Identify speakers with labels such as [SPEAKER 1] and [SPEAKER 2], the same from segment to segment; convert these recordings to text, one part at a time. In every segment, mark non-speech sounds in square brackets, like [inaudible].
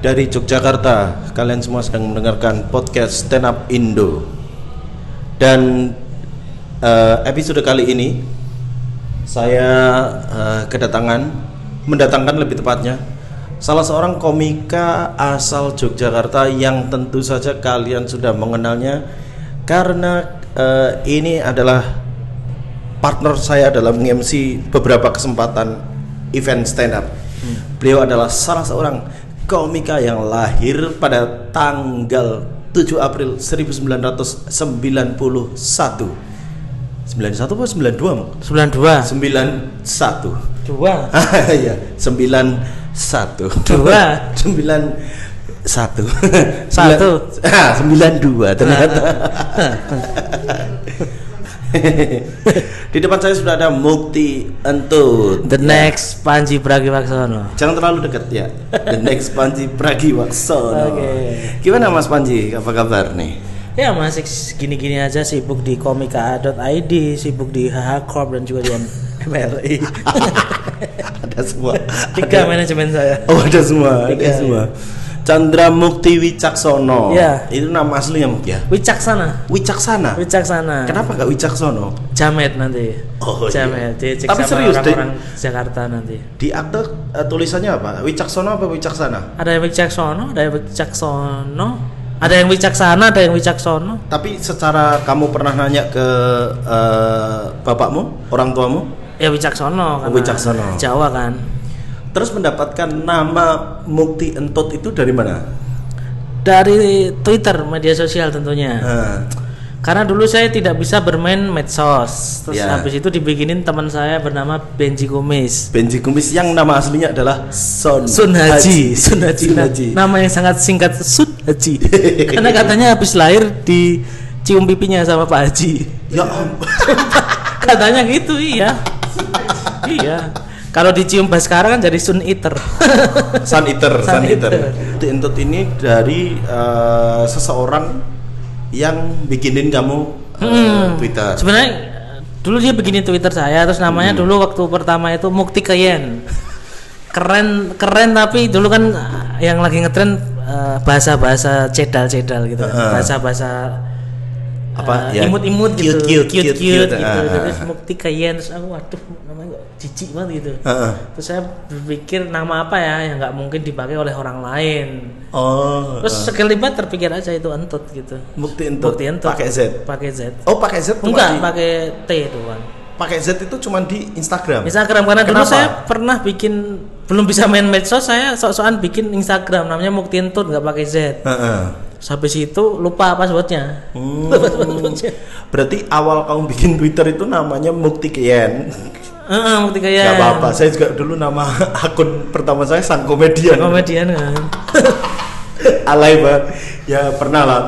[SPEAKER 1] dari Yogyakarta. Kalian semua sedang mendengarkan podcast Stand Up Indo. Dan eh, episode kali ini saya eh, kedatangan mendatangkan lebih tepatnya salah seorang komika asal Yogyakarta yang tentu saja kalian sudah mengenalnya karena eh, ini adalah partner saya dalam MC beberapa kesempatan event stand up. Beliau adalah salah seorang komika yang lahir pada tanggal 7 April 1991. 91 apa 92?
[SPEAKER 2] 92
[SPEAKER 1] 91.
[SPEAKER 2] dua [laughs]
[SPEAKER 1] Iya, 91.
[SPEAKER 2] Dua. [laughs]
[SPEAKER 1] 91.
[SPEAKER 2] Satu. [laughs]
[SPEAKER 1] Ah, 92 ternyata. [laughs] Di depan saya sudah ada Mukti Entut.
[SPEAKER 2] the next Panji Pragiwaksono
[SPEAKER 1] Jangan terlalu dekat ya. The [laughs] next Panji Pragiwaksono.
[SPEAKER 2] Oke.
[SPEAKER 1] Gimana Mas Panji? Apa kabar nih?
[SPEAKER 2] ya masih gini-gini aja sibuk di komika.id sibuk di HH Corp dan juga di MLI [laughs]
[SPEAKER 1] ada semua.
[SPEAKER 2] tiga
[SPEAKER 1] Ada-
[SPEAKER 2] manajemen saya
[SPEAKER 1] Oh, ada semua, ada
[SPEAKER 2] Tiga.
[SPEAKER 1] semua. Chandra Mukti Wicaksono.
[SPEAKER 2] Iya.
[SPEAKER 1] Itu nama aslinya ya?
[SPEAKER 2] Wicaksana
[SPEAKER 1] Wicaksana.
[SPEAKER 2] Wicaksana
[SPEAKER 1] Kenapa gak Wicaksono?
[SPEAKER 2] Jamet nanti
[SPEAKER 1] Oh, iya.
[SPEAKER 2] Jamet dicek
[SPEAKER 1] Tapi
[SPEAKER 2] sama
[SPEAKER 1] serius, Dek?
[SPEAKER 2] orang-orang Jakarta nanti
[SPEAKER 1] Di akte eh, tulisannya apa? Wicaksono apa Wicaksana?
[SPEAKER 2] ada yang Wicaksono ada yang Wicaksono ada yang Wicaksana ada yang Wicaksono
[SPEAKER 1] Tapi secara kamu pernah nanya ke eh, bapakmu, orang tuamu,
[SPEAKER 2] ya Wicaksono karena
[SPEAKER 1] Wicaksono.
[SPEAKER 2] Jawa kan
[SPEAKER 1] terus mendapatkan nama Mukti Entut itu dari mana?
[SPEAKER 2] dari Twitter media sosial tentunya
[SPEAKER 1] Nah,
[SPEAKER 2] Karena dulu saya tidak bisa bermain medsos. Terus
[SPEAKER 1] Ya.
[SPEAKER 2] habis itu dibikinin teman saya bernama Benji Kumis.
[SPEAKER 1] Benji Kumis yang nama aslinya adalah Son
[SPEAKER 2] Sun Haji, Sun Haji.
[SPEAKER 1] Sun Haji.
[SPEAKER 2] Nama yang sangat singkat Sun Haji. [laughs] Karena katanya habis lahir di cium pipinya sama Pak Haji.
[SPEAKER 1] Ya ampun. [laughs]
[SPEAKER 2] Katanya gitu, iya. iya. Kalau dicium Baskara kan jadi Sun Eater. [laughs]
[SPEAKER 1] Sun Eater, Sun
[SPEAKER 2] Sun
[SPEAKER 1] Eater. Entut ini dari eh, seseorang yang bikinin kamu eh,
[SPEAKER 2] Hmm.
[SPEAKER 1] Twitter.
[SPEAKER 2] Sebenarnya dulu dia begini Twitter saya, terus namanya
[SPEAKER 1] Hmm.
[SPEAKER 2] dulu waktu pertama itu Mukti Kayen. Keren, keren tapi dulu kan eh, yang lagi ngetren eh, bahasa-bahasa cedal-cedal gitu, kan. Bahasa-bahasa
[SPEAKER 1] Apa,
[SPEAKER 2] eh,
[SPEAKER 1] ya?
[SPEAKER 2] imut-imut gitu,
[SPEAKER 1] Cute, cute,
[SPEAKER 2] cute,
[SPEAKER 1] cute,
[SPEAKER 2] cute,
[SPEAKER 1] cute.
[SPEAKER 2] gitu.
[SPEAKER 1] Ah,
[SPEAKER 2] Terus. Mukti Kayen, terus aku waduh namanya jijik banget gitu.
[SPEAKER 1] Heeh.
[SPEAKER 2] Terus saya berpikir nama apa ya yang nggak mungkin dipakai oleh orang lain.
[SPEAKER 1] Oh.
[SPEAKER 2] Terus sekelibat terpikir aja itu entut gitu.
[SPEAKER 1] Mukti Entut.
[SPEAKER 2] Bukti entut.
[SPEAKER 1] Pakai Z.
[SPEAKER 2] Pakai Z.
[SPEAKER 1] Oh, pakai Z
[SPEAKER 2] Enggak,
[SPEAKER 1] di-
[SPEAKER 2] pakai T doang.
[SPEAKER 1] pakai Z itu cuma di Instagram.
[SPEAKER 2] Instagram karena dulu
[SPEAKER 1] Kenapa?
[SPEAKER 2] saya pernah bikin belum bisa main medsos saya sok-sokan bikin Instagram namanya Mukti Entut nggak pakai Z.
[SPEAKER 1] Heeh.
[SPEAKER 2] Terus habis itu lupa passwordnya.
[SPEAKER 1] Hmm.
[SPEAKER 2] Lupa [laughs] passwordnya.
[SPEAKER 1] Berarti awal kamu bikin Twitter itu namanya Mukti Kian.
[SPEAKER 2] Heeh, Mukti kayak
[SPEAKER 1] Gak apa-apa. Saya juga dulu nama [laughs] akun pertama saya sang komedian.
[SPEAKER 2] komedian kan. [laughs] [laughs]
[SPEAKER 1] Alay banget. Ya pernah lah.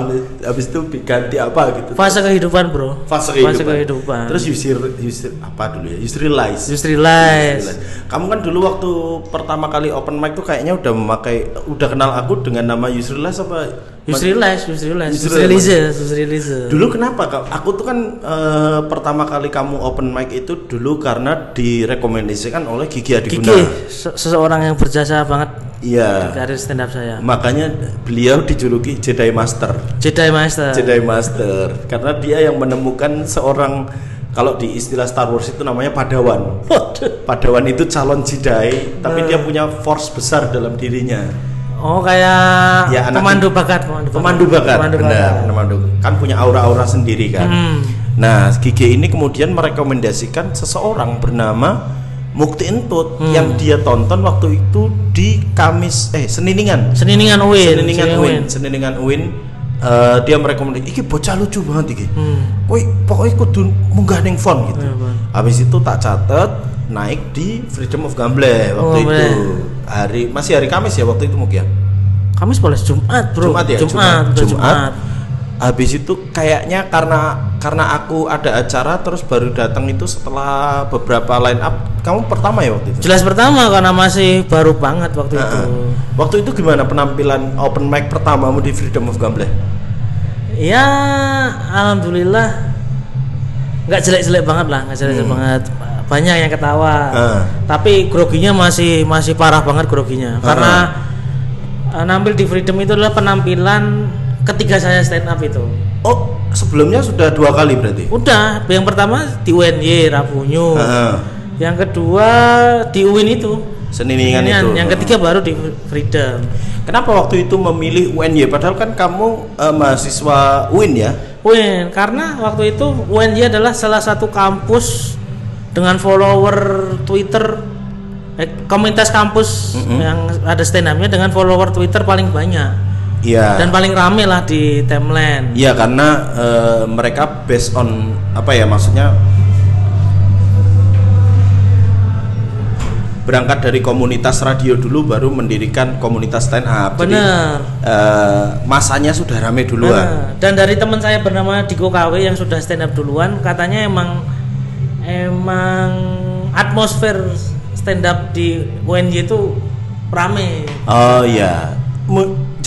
[SPEAKER 1] Habis itu ganti apa gitu.
[SPEAKER 2] Fase kehidupan, Bro.
[SPEAKER 1] Fase kehidupan.
[SPEAKER 2] Fase kehidupan.
[SPEAKER 1] Terus Yusir, Yusir apa dulu ya? Yusri Lies.
[SPEAKER 2] Justru lies.
[SPEAKER 1] Kamu kan dulu waktu pertama kali open mic tuh kayaknya udah memakai, udah kenal aku dengan nama Yusri Lies apa?
[SPEAKER 2] Lies, lies.
[SPEAKER 1] Yusri Lies.
[SPEAKER 2] lies, justru lies.
[SPEAKER 1] Dulu kenapa kak? Aku tuh kan eh, pertama kali kamu open mic itu dulu karena direkomendasikan oleh Gigi Adiguna.
[SPEAKER 2] Kiki, se- seseorang yang berjasa banget
[SPEAKER 1] Iya.
[SPEAKER 2] karir stand up saya.
[SPEAKER 1] Makanya beliau dijuluki Jedi Master.
[SPEAKER 2] Jedi Master.
[SPEAKER 1] Jedi Master karena dia yang menemukan seorang kalau di istilah Star Wars itu namanya Padawan. Padawan itu calon Jedi tapi dia punya force besar dalam dirinya.
[SPEAKER 2] Oh kayak
[SPEAKER 1] Ya, anak-
[SPEAKER 2] pemandu bakat, pemandu,
[SPEAKER 1] Pemandu bakat,
[SPEAKER 2] Pemandu
[SPEAKER 1] benar,
[SPEAKER 2] bakat.
[SPEAKER 1] pemandu. Kan punya aura-aura sendiri kan.
[SPEAKER 2] Hmm.
[SPEAKER 1] Nah, Gigi ini kemudian merekomendasikan seseorang bernama Mukti Entut
[SPEAKER 2] Hmm.
[SPEAKER 1] yang dia tonton waktu itu di Kamis eh Seniningan.
[SPEAKER 2] Seningan Uin.
[SPEAKER 1] Seningan Uin, Seningan Uin. eh, dia merekomendasikan iki bocah lucu banget iki.
[SPEAKER 2] Hmm.
[SPEAKER 1] Woi, pokoknya kudu munggah ning font gitu.
[SPEAKER 2] Bang.
[SPEAKER 1] Habis itu tak catet naik di Freedom of Gamble waktu
[SPEAKER 2] Oh,
[SPEAKER 1] itu.
[SPEAKER 2] boleh.
[SPEAKER 1] Hari masih hari Kamis ya waktu itu mungkin ya.
[SPEAKER 2] Kamis boleh Jumat, Bro.
[SPEAKER 1] Jumat ya,
[SPEAKER 2] Jumat, udah Jumat.
[SPEAKER 1] Habis itu kayaknya karena karena aku ada acara terus baru datang itu setelah beberapa line up. Kamu pertama ya waktu itu?
[SPEAKER 2] Jelas pertama karena masih baru banget waktu itu.
[SPEAKER 1] Heeh. Waktu itu gimana penampilan open mic pertamamu di Freedom of Gamble?
[SPEAKER 2] Ya, alhamdulillah nggak jelek-jelek banget lah, nggak jelek-jelek banget. Banyak yang ketawa.
[SPEAKER 1] Hmm. Ah.
[SPEAKER 2] Tapi groginya masih masih parah banget groginya.
[SPEAKER 1] Ah.
[SPEAKER 2] Karena eh, nampil di Freedom itu adalah penampilan ketiga saya stand up itu.
[SPEAKER 1] Oh, sebelumnya sudah dua kali berarti.
[SPEAKER 2] Udah, yang pertama di UNY Rabunyu.
[SPEAKER 1] Heeh.
[SPEAKER 2] Yang kedua di UIN itu.
[SPEAKER 1] Seniningan itu.
[SPEAKER 2] Yang ketiga baru di Freedom.
[SPEAKER 1] Kenapa waktu itu memilih UNY padahal kan kamu eh, mahasiswa UIN ya?
[SPEAKER 2] UIN karena waktu itu UNY adalah salah satu kampus dengan follower Twitter eh, komunitas kampus yang ada stand up-nya dengan follower Twitter paling banyak
[SPEAKER 1] Iya.
[SPEAKER 2] dan paling rame lah di timeline.
[SPEAKER 1] Iya karena eh, mereka based on apa ya maksudnya berangkat dari komunitas radio dulu baru mendirikan komunitas stand up. Jadi,
[SPEAKER 2] Bener.
[SPEAKER 1] eh, masanya sudah rame duluan.
[SPEAKER 2] Nah, dan dari teman saya bernama Diko KW yang sudah stand up duluan, katanya emang emang atmosfer stand up di UNJ itu rame.
[SPEAKER 1] Oh iya.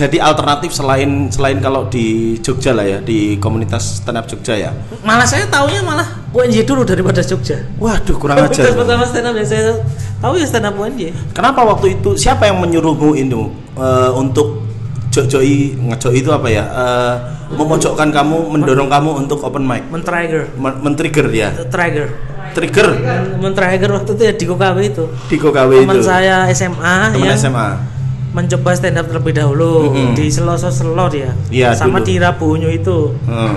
[SPEAKER 1] Jadi alternatif selain selain kalau di Jogja lah ya di komunitas stand up Jogja ya.
[SPEAKER 2] Malah saya taunya malah UNJ dulu daripada Jogja.
[SPEAKER 1] Waduh kurang ajar.
[SPEAKER 2] pertama stand up yang saya tahu ya stand up UNJ.
[SPEAKER 1] Kenapa waktu itu siapa yang menyuruhmu itu eh, untuk jojoi ngejoi itu apa ya? Eh, memojokkan kamu, mendorong kamu untuk open mic,
[SPEAKER 2] Men-trigger.
[SPEAKER 1] Men- men-trigger ya.
[SPEAKER 2] Trigger.
[SPEAKER 1] Trigger
[SPEAKER 2] Men-trigger waktu itu ya Diko KW itu.
[SPEAKER 1] di KW
[SPEAKER 2] Teman
[SPEAKER 1] itu.
[SPEAKER 2] saya SMA
[SPEAKER 1] Teman
[SPEAKER 2] yang
[SPEAKER 1] SMA.
[SPEAKER 2] Mencoba stand up terlebih dahulu
[SPEAKER 1] Mm-mm.
[SPEAKER 2] di Seloso Selo dia.
[SPEAKER 1] Iya,
[SPEAKER 2] sama
[SPEAKER 1] dulu.
[SPEAKER 2] di Rabunyu itu.
[SPEAKER 1] Heeh.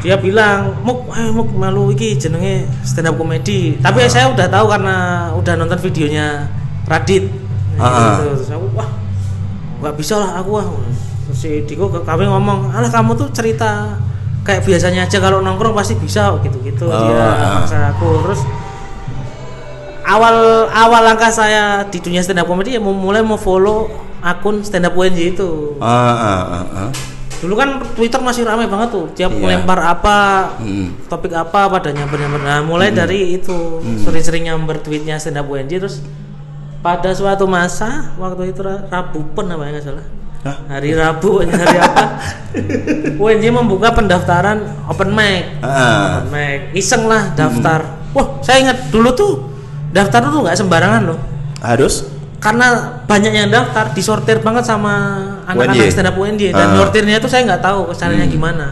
[SPEAKER 2] dia bilang muk ayo muk malu iki jenenge stand up komedi tapi saya udah tahu karena udah nonton videonya Radit Nah,
[SPEAKER 1] Ah.
[SPEAKER 2] gitu. Terus aku wah nggak bisa lah aku wah si Diko kami ngomong alah kamu tuh cerita kayak biasanya aja kalau nongkrong pasti bisa gitu gitu
[SPEAKER 1] Oh,
[SPEAKER 2] dia maksa aku terus awal awal langkah saya di dunia stand up komedi ya mulai mau follow akun stand up UNJ itu
[SPEAKER 1] Ah, ah, ah, ah.
[SPEAKER 2] dulu kan Twitter masih ramai banget tuh tiap
[SPEAKER 1] Iya.
[SPEAKER 2] melempar apa
[SPEAKER 1] Hmm.
[SPEAKER 2] topik apa pada nyamber nyamber nah mulai dari itu sering-sering nyamber tweetnya stand up UNJ terus pada suatu masa waktu itu Ra- Rabu pun namanya nggak salah
[SPEAKER 1] Hah?
[SPEAKER 2] hari Rabu [laughs] hari apa UNJ membuka pendaftaran open mic
[SPEAKER 1] Ah.
[SPEAKER 2] open mic iseng lah daftar wah saya ingat dulu tuh daftar tuh nggak sembarangan loh
[SPEAKER 1] Harus
[SPEAKER 2] karena banyak yang daftar disortir banget sama anak-anak stand up UNJ dan
[SPEAKER 1] Ah.
[SPEAKER 2] sortirnya itu saya nggak tahu caranya
[SPEAKER 1] Hmm.
[SPEAKER 2] gimana.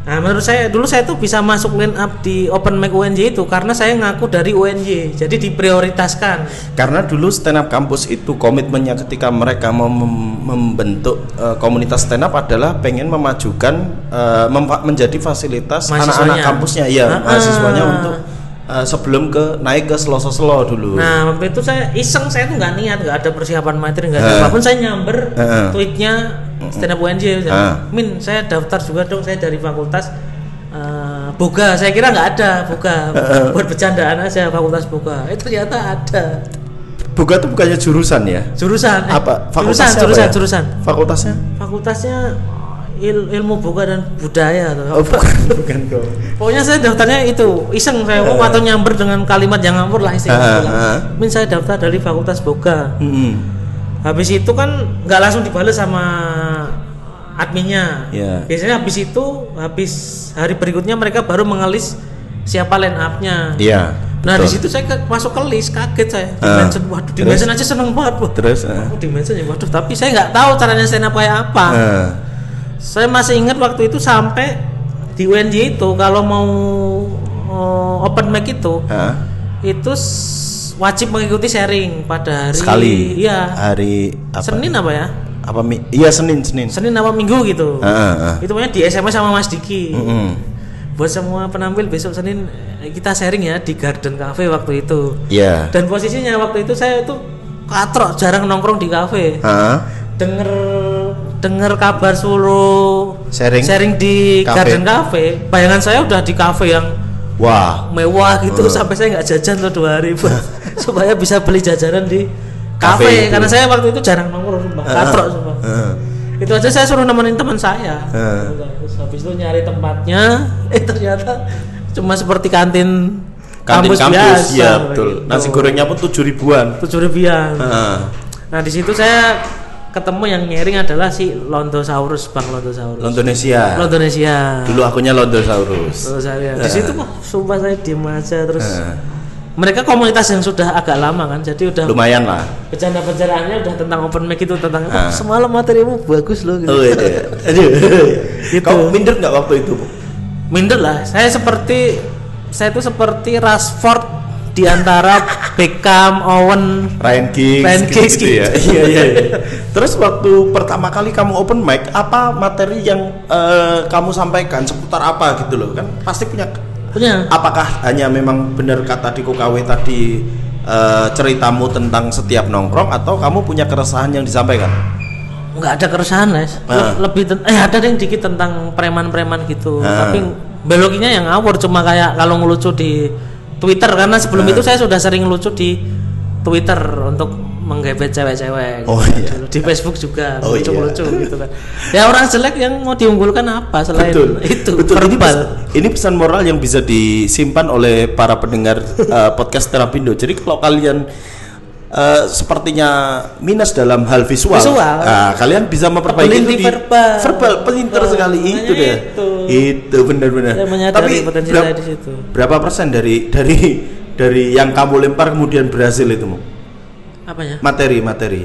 [SPEAKER 2] Nah menurut saya dulu saya tuh bisa masuk line up di open mic UNJ itu karena saya ngaku dari UNJ jadi diprioritaskan.
[SPEAKER 1] karena dulu stand up kampus itu komitmennya ketika mereka mau mem- membentuk eh, komunitas stand up adalah pengen memajukan memfa- menjadi fasilitas anak-anak kampusnya ya
[SPEAKER 2] Ah.
[SPEAKER 1] mahasiswanya untuk eh, sebelum ke naik ke Selo-Selo dulu.
[SPEAKER 2] Nah waktu itu saya iseng saya tuh nggak niat nggak ada persiapan materi nggak ada
[SPEAKER 1] Ah.
[SPEAKER 2] apa pun saya nyamber
[SPEAKER 1] Ah.
[SPEAKER 2] tweetnya stand up UNJ
[SPEAKER 1] Ah.
[SPEAKER 2] Min saya daftar juga dong saya dari fakultas eh, Boga saya kira nggak ada Boga
[SPEAKER 1] Ah.
[SPEAKER 2] buat bercandaan aja fakultas Boga eh ternyata ada
[SPEAKER 1] Buka tuh bukannya jurusan ya?
[SPEAKER 2] jurusan eh,
[SPEAKER 1] Apa?
[SPEAKER 2] jurusan
[SPEAKER 1] Fakultasnya apa
[SPEAKER 2] jurusan
[SPEAKER 1] ya?
[SPEAKER 2] jurusan
[SPEAKER 1] Fakultasnya?
[SPEAKER 2] fakultasnya il- ilmu buka dan budaya atau
[SPEAKER 1] Oh,
[SPEAKER 2] apa.
[SPEAKER 1] bukan, [laughs] bukan kok.
[SPEAKER 2] pokoknya saya daftarnya itu iseng saya mau atau nyamber dengan kalimat yang ngambur lah iseng
[SPEAKER 1] Ah, ah.
[SPEAKER 2] min saya daftar dari fakultas boga
[SPEAKER 1] Mm-mm.
[SPEAKER 2] habis itu kan nggak langsung dibales sama adminnya
[SPEAKER 1] Iya.
[SPEAKER 2] biasanya habis itu habis hari berikutnya mereka baru mengelis siapa line up-nya
[SPEAKER 1] Iya.
[SPEAKER 2] nah di situ saya ke- masuk ke list kaget saya di
[SPEAKER 1] Ah.
[SPEAKER 2] mention waduh di
[SPEAKER 1] Terus?
[SPEAKER 2] aja seneng banget wah.
[SPEAKER 1] Terus eh,
[SPEAKER 2] Oh, di mention ya waduh tapi saya nggak tahu caranya stand up kayak apa
[SPEAKER 1] eh,
[SPEAKER 2] saya masih ingat waktu itu sampai di UNJ itu kalau mau oh, open mic itu
[SPEAKER 1] Hah?
[SPEAKER 2] itu wajib mengikuti sharing pada hari
[SPEAKER 1] sekali
[SPEAKER 2] iya
[SPEAKER 1] hari apa?
[SPEAKER 2] Senin apa ya
[SPEAKER 1] apa iya Senin Senin
[SPEAKER 2] Senin apa Minggu gitu
[SPEAKER 1] Ah, ah, ah.
[SPEAKER 2] itu pokoknya di SMS sama Mas Diki
[SPEAKER 1] Mm-mm.
[SPEAKER 2] buat semua penampil besok Senin eh, kita sharing ya di Garden Cafe waktu itu
[SPEAKER 1] Iya.
[SPEAKER 2] dan posisinya waktu itu saya itu katrok jarang nongkrong di kafe
[SPEAKER 1] Hah?
[SPEAKER 2] denger denger kabar suruh
[SPEAKER 1] Sharing?
[SPEAKER 2] di
[SPEAKER 1] Cafe.
[SPEAKER 2] Garden Cafe bayangan saya udah di kafe yang
[SPEAKER 1] Wah.
[SPEAKER 2] mewah gitu
[SPEAKER 1] Hmm.
[SPEAKER 2] sampai saya nggak jajan tuh dua hari buat [laughs] supaya bisa beli jajanan di
[SPEAKER 1] Cafe
[SPEAKER 2] kafe
[SPEAKER 1] itu.
[SPEAKER 2] karena saya waktu itu jarang nongkrong sumpah
[SPEAKER 1] Ah,
[SPEAKER 2] katrok sumpah
[SPEAKER 1] ah.
[SPEAKER 2] itu aja saya suruh nemenin teman saya
[SPEAKER 1] Ah.
[SPEAKER 2] terus habis itu nyari tempatnya [laughs] eh ternyata cuma seperti kantin
[SPEAKER 1] Kantin kampus,
[SPEAKER 2] biasa
[SPEAKER 1] ya betul.
[SPEAKER 2] gitu.
[SPEAKER 1] Nasi gorengnya pun tujuh ribuan.
[SPEAKER 2] tujuh ribuan
[SPEAKER 1] Heeh.
[SPEAKER 2] nah di situ saya ketemu yang nyaring adalah si Londosaurus Bang Londosaurus
[SPEAKER 1] Londonesia.
[SPEAKER 2] Londonesia
[SPEAKER 1] Dulu akunnya Londosaurus.
[SPEAKER 2] Terus saya di situ wah sumpah saya diem aja terus
[SPEAKER 1] Heeh.
[SPEAKER 2] mereka komunitas yang sudah agak lama kan jadi udah
[SPEAKER 1] lumayan lah
[SPEAKER 2] bercanda-bercandaannya udah tentang open mic itu tentang
[SPEAKER 1] Ah.
[SPEAKER 2] "Oh, semalam materimu bagus loh gitu.
[SPEAKER 1] oh iya aduh [laughs]
[SPEAKER 2] Gitu.
[SPEAKER 1] kau minder nggak waktu itu Bu?
[SPEAKER 2] minder lah saya seperti saya itu seperti Rashford di antara Beckham, Owen
[SPEAKER 1] Ryan Giggs,
[SPEAKER 2] Ryan Giggs
[SPEAKER 1] gitu, ya.
[SPEAKER 2] gitu. [laughs]
[SPEAKER 1] Iya iya. iya. Terus waktu pertama kali kamu open mic, apa materi yang eh, kamu sampaikan seputar apa gitu loh kan? Pasti punya.
[SPEAKER 2] punya
[SPEAKER 1] Apakah hanya memang benar kata di KW tadi eh, ceritamu tentang setiap nongkrong atau kamu punya keresahan yang disampaikan?
[SPEAKER 2] nggak ada keresahan les Le-
[SPEAKER 1] Ah.
[SPEAKER 2] lebih ten- eh ada yang dikit tentang preman-preman gitu
[SPEAKER 1] Ah.
[SPEAKER 2] tapi belokinya yang ngawur cuma kayak kalau ngelucu di Twitter karena sebelum
[SPEAKER 1] Ah.
[SPEAKER 2] itu saya sudah sering lucu di Twitter untuk menggebet cewek-cewek
[SPEAKER 1] Oh,
[SPEAKER 2] gitu.
[SPEAKER 1] iya.
[SPEAKER 2] Dulu di Facebook juga
[SPEAKER 1] Oh,
[SPEAKER 2] lucu-lucu gitu kan ya orang jelek yang mau diunggulkan apa selain itu
[SPEAKER 1] Betul. Ini,
[SPEAKER 2] verbal
[SPEAKER 1] pes- ini pesan moral yang bisa disimpan oleh para pendengar [laughs] eh, podcast Terapindo. Jadi kalau kalian eh, sepertinya minus dalam hal visual,
[SPEAKER 2] Visual.
[SPEAKER 1] ah, kalian bisa memperbaiki itu
[SPEAKER 2] di verbal.
[SPEAKER 1] verbal pinter
[SPEAKER 2] Verbal.
[SPEAKER 1] sekali itu deh.
[SPEAKER 2] itu.
[SPEAKER 1] Itu benar-benar.
[SPEAKER 2] Saya menyadari potensi saya di situ.
[SPEAKER 1] berapa persen dari dari dari yang kamu lempar kemudian berhasil itu Mo?
[SPEAKER 2] apanya
[SPEAKER 1] materi materi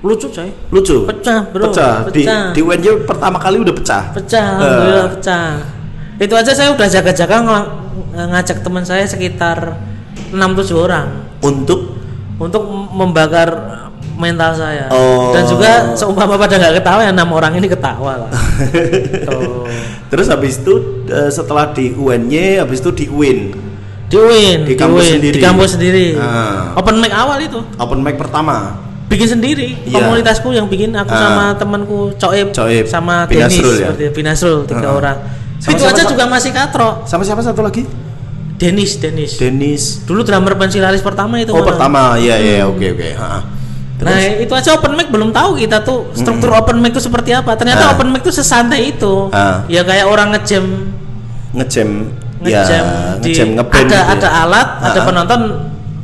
[SPEAKER 2] lucu coy
[SPEAKER 1] lucu
[SPEAKER 2] Pecah, bro.
[SPEAKER 1] pecah, di
[SPEAKER 2] Pecah.
[SPEAKER 1] di UNJ pertama kali udah pecah
[SPEAKER 2] pecah
[SPEAKER 1] Eh.
[SPEAKER 2] alhamdulillah pecah itu aja saya udah jaga-jaga ng- ngajak teman saya sekitar 6-7 orang
[SPEAKER 1] untuk
[SPEAKER 2] untuk membakar mental saya
[SPEAKER 1] Oh.
[SPEAKER 2] dan juga seumpama pada nggak ketawa ya enam orang ini ketawa lah Tuh. [laughs]
[SPEAKER 1] Terus habis itu eh, setelah di UNY, habis itu di UIN.
[SPEAKER 2] di UIN
[SPEAKER 1] Di kampus
[SPEAKER 2] UIN,
[SPEAKER 1] sendiri.
[SPEAKER 2] di kampus sendiri
[SPEAKER 1] Ah.
[SPEAKER 2] open mic awal itu
[SPEAKER 1] Open mic pertama.
[SPEAKER 2] bikin sendiri
[SPEAKER 1] Iya.
[SPEAKER 2] komunitasku yang bikin aku
[SPEAKER 1] Ah.
[SPEAKER 2] sama temanku Coib,
[SPEAKER 1] Coib.
[SPEAKER 2] sama Denis
[SPEAKER 1] Binasrul ya?
[SPEAKER 2] Binasrul tiga
[SPEAKER 1] Ah.
[SPEAKER 2] orang
[SPEAKER 1] Sama
[SPEAKER 2] itu
[SPEAKER 1] siapa,
[SPEAKER 2] aja juga masih katro
[SPEAKER 1] Sama siapa satu lagi?
[SPEAKER 2] Denis Denis
[SPEAKER 1] Dennis.
[SPEAKER 2] dulu drummer pensilaris pertama itu
[SPEAKER 1] Oh,
[SPEAKER 2] malah.
[SPEAKER 1] pertama. Iya, iya, oke, oke. Ha.
[SPEAKER 2] Nah itu aja open mic belum tahu kita tuh struktur open mic itu seperti apa. Ternyata
[SPEAKER 1] Ah.
[SPEAKER 2] open mic itu sesantai itu.
[SPEAKER 1] Ah.
[SPEAKER 2] Ya kayak orang ngejam
[SPEAKER 1] ngejam ya,
[SPEAKER 2] ngejam di
[SPEAKER 1] ngejam ngeband
[SPEAKER 2] ada
[SPEAKER 1] gitu ya.
[SPEAKER 2] ada alat, ada
[SPEAKER 1] Ah, ah.
[SPEAKER 2] penonton